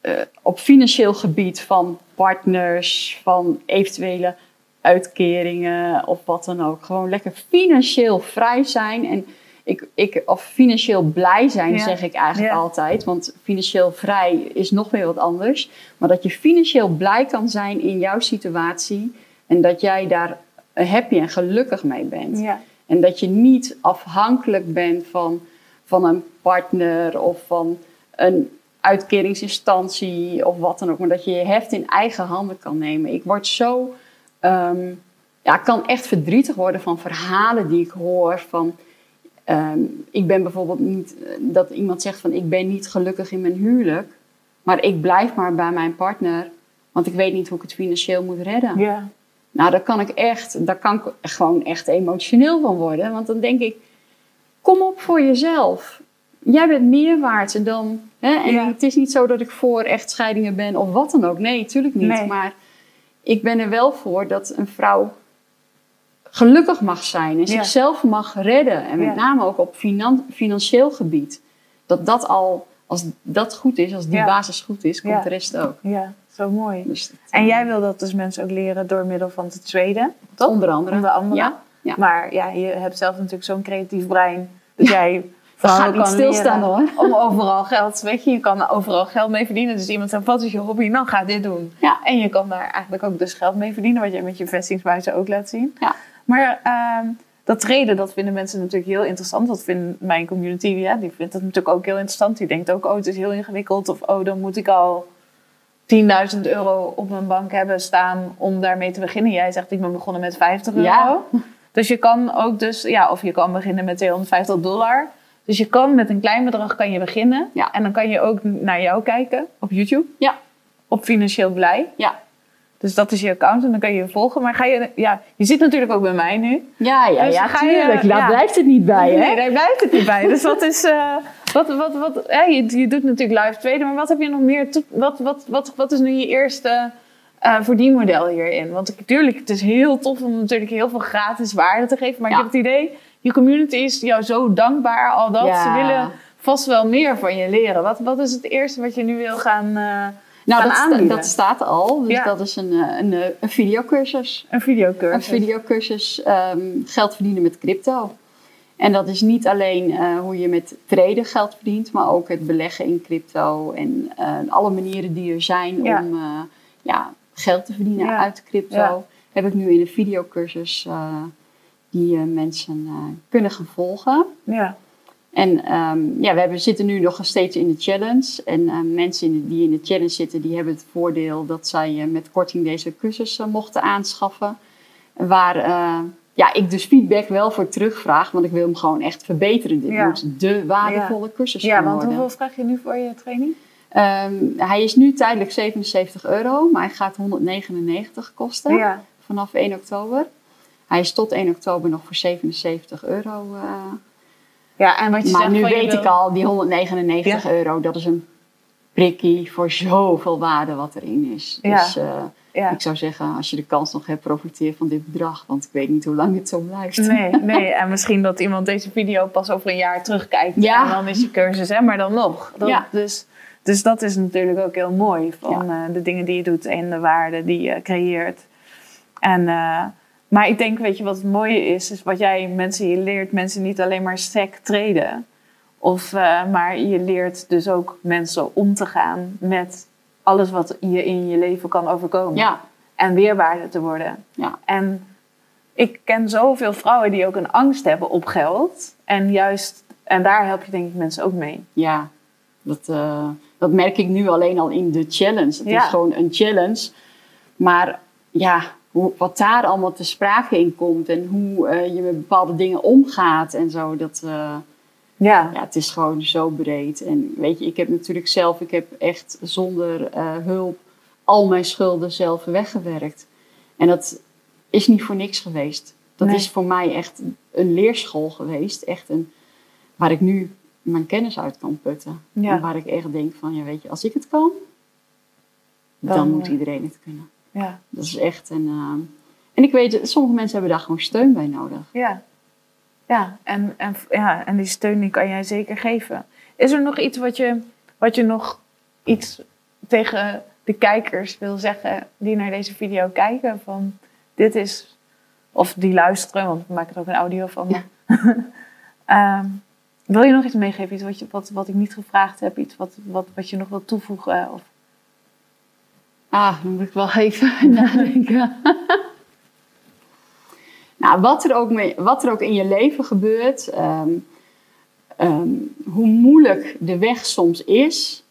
eh, op financieel gebied van partners, van eventuele uitkeringen of wat dan ook. Gewoon lekker financieel vrij zijn en ik, ik, of financieel blij zijn, zeg ik eigenlijk altijd. Want financieel vrij is nog weer wat anders. Maar dat je financieel blij kan zijn in jouw situatie en dat jij daar happy en gelukkig mee bent. Ja. En dat je niet afhankelijk bent van, van een partner of van een uitkeringsinstantie of wat dan ook. Maar dat je je heft in eigen handen kan nemen. Ik word zo. Um, ja, kan echt verdrietig worden van verhalen die ik hoor. Van, ehm, ik ben bijvoorbeeld niet. Dat iemand zegt van ik ben niet gelukkig in mijn huwelijk. Maar ik blijf maar bij mijn partner. Want ik weet niet hoe ik het financieel moet redden. Ja. Nou, daar kan ik echt, daar kan ik gewoon echt emotioneel van worden. Want dan denk ik, kom op voor jezelf. Jij bent meer waard dan. Hè? En het is niet zo dat ik voor echtscheidingen ben of wat dan ook. Nee, natuurlijk niet. Maar ik ben er wel voor dat een vrouw gelukkig mag zijn en zichzelf mag redden. En met name ook op financieel gebied. Dat dat al, als dat goed is, als die basis goed is, komt de rest ook. Ja. Zo mooi. Dus en jij wil dat dus mensen ook leren door middel van te traden, toch? Onder andere. Onder andere. Ja. Maar ja, je hebt zelf natuurlijk zo'n creatief brein. Dat jij Ga niet stilstaan hoor. Om overal geld, weet je, je kan overal geld mee verdienen. Dus iemand zegt, wat is je hobby? Dan ga dit doen. Ja. En je kan daar eigenlijk ook dus geld mee verdienen, wat je met je vestingsbuizen ook laat zien. Ja. Maar uh, dat treden, dat vinden mensen natuurlijk heel interessant. Dat vindt mijn community, ja, die vindt dat natuurlijk ook heel interessant. Die denkt ook, oh, het is heel ingewikkeld. Of, oh, dan moet ik al 10.000 euro op mijn bank hebben staan om daarmee te beginnen. Jij zegt, ik ben begonnen met 50 euro. Ja. Dus je kan ook dus, ja, of je kan beginnen met 250 dollar. Dus je kan met een klein bedrag kan je beginnen. Ja. En dan kan je ook naar jou kijken op YouTube. Ja. Op Financieel Blij. Ja. Dus dat is je account en dan kan je je volgen. Maar ga je, ja, je zit natuurlijk ook bij mij nu. Ja, ja, dus ja, ga je, Daar blijft het niet bij, hè? Nee, daar blijft het niet bij. Dus wat is, uh, wat, wat, wat, ja, je, je doet natuurlijk live traden, maar wat heb je nog meer, wat, wat, wat, wat is nu je eerste uh, verdienmodel hierin? Want natuurlijk, het is heel tof om natuurlijk heel veel gratis waarde te geven, maar ja. ik heb het idee, je community is jou zo dankbaar al dat. Ze willen vast wel meer van je leren. Wat, wat is het eerste wat je nu wil gaan... Uh, nou, dat, dat, staat al. Dus dat is een, eh, een, een videocursus. Een videocursus. Een videocursus um, geld verdienen met crypto. En dat is niet alleen uh, hoe je met traden geld verdient, maar ook het beleggen in crypto en uh, alle manieren die er zijn ja. om uh, ja, geld te verdienen ja. uit crypto. Heb ik nu in een videocursus die mensen kunnen gaan volgen. Ja. En um, ja, we hebben, zitten nu nog steeds in de challenge. En uh, mensen in de, die in de challenge zitten, die hebben het voordeel dat zij uh, met korting deze cursus uh, mochten aanschaffen. Waar ja, ik dus feedback wel voor terugvraag, want ik wil hem gewoon echt verbeteren. Dit moet de waardevolle ja. cursus ja, worden. Ja, want hoeveel vraag je nu voor je training? Um, hij is nu tijdelijk 77 euro, maar hij gaat 199 kosten ja. vanaf 1 oktober. Hij is tot 1 oktober nog voor 77 euro ja, en wat je maar zegt nu weet ik al, die 199 euro, dat is een prikkie voor zoveel waarde wat erin is. Dus uh, ik zou zeggen, als je de kans nog hebt, profiteer van dit bedrag. Want ik weet niet hoe lang het zo blijft. Nee, nee. en misschien dat iemand deze video pas over een jaar terugkijkt. Ja. En dan is je cursus, hè, maar dan nog. Dat, ja. dus, dus dat is natuurlijk ook heel mooi van uh, de dingen die je doet en de waarde die je creëert. En... Uh, maar ik denk, weet je wat het mooie is, is wat jij mensen, je leert mensen niet alleen maar sec treden Of, uh, maar je leert dus ook mensen om te gaan met alles wat je in je leven kan overkomen. Ja. En weerbaarder te worden. Ja. En ik ken zoveel vrouwen die ook een angst hebben op geld. En juist, en daar help je denk ik mensen ook mee. Ja, dat, uh, dat merk ik nu alleen al in de challenge. Het is gewoon een challenge. Maar ja, hoe, wat daar allemaal te sprake in komt en hoe uh, je met bepaalde dingen omgaat en zo, dat. Uh, ja. ja, het is gewoon zo breed. En weet je, ik heb natuurlijk zelf, ik heb echt zonder uh, hulp al mijn schulden zelf weggewerkt. En dat is niet voor niks geweest. Dat is voor mij echt een leerschool geweest. Echt een, waar ik nu mijn kennis uit kan putten. Ja. En waar ik echt denk van, ja weet je, als ik het kan, dan, dan moet iedereen het kunnen. Ja. Dat is echt een... Uh, en ik weet, sommige mensen hebben daar gewoon steun bij nodig. Ja. Ja, en, en, ja, en die steun die kan jij zeker geven. Is er nog iets wat je, wat je nog iets tegen de kijkers wil zeggen die naar deze video kijken? Van dit is, of die luisteren, want we maken er ook een audio van. Ja. um, wil je nog iets meegeven? Iets wat, je, wat, wat ik niet gevraagd heb? Iets wat, wat, wat je nog wilt toevoegen? Of? Ah, dan moet ik wel even nadenken. nou, wat er, ook mee, wat er ook in je leven gebeurt, um, um, hoe moeilijk de weg soms is,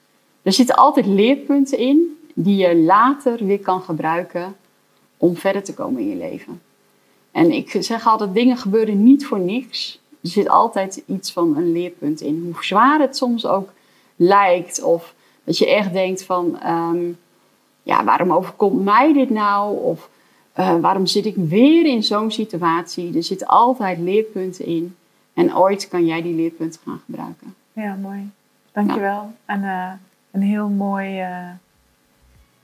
er zitten altijd leerpunten in die je later weer kan gebruiken om verder te komen in je leven. En ik zeg altijd, dingen gebeuren niet voor niks. Er zit altijd iets van een leerpunt in. Hoe zwaar het soms ook lijkt, of dat je echt denkt van, um, ja, waarom overkomt mij dit nou? Of uh, waarom zit ik weer in zo'n situatie? Er zitten altijd leerpunten in. En ooit kan jij die leerpunten gaan gebruiken. Ja, mooi. Dankjewel. Ja. En uh, een heel mooi, uh,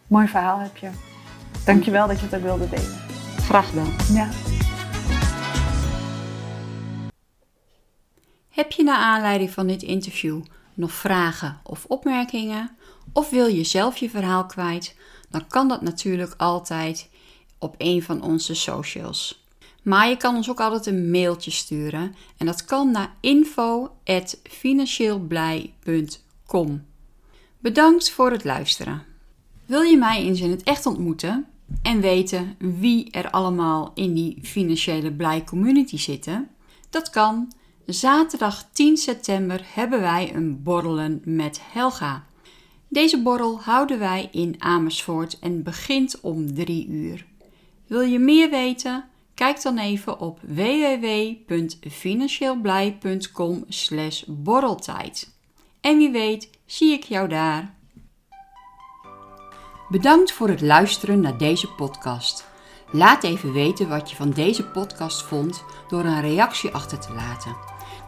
mooi verhaal heb je. Dankjewel dat je het ook wilde delen. Graag gedaan. Ja. Heb je naar aanleiding van dit interview nog vragen of opmerkingen? Of wil je zelf je verhaal kwijt? Dan kan dat natuurlijk altijd op een van onze socials. Maar je kan ons ook altijd een mailtje sturen en dat kan naar info@financieelblij.com. Bedankt voor het luisteren. Wil je mij eens in het echt ontmoeten en weten wie er allemaal in die financiële blij community zitten? Dat kan. Zaterdag 10 september hebben wij een borrelen met Helga. Deze borrel houden wij in Amersfoort en begint om 3 uur. Wil je meer weten? Kijk dan even op www.financieelblij.com borreltijd. En wie weet zie ik jou daar. Bedankt voor het luisteren naar deze podcast. Laat even weten wat je van deze podcast vond door een reactie achter te laten.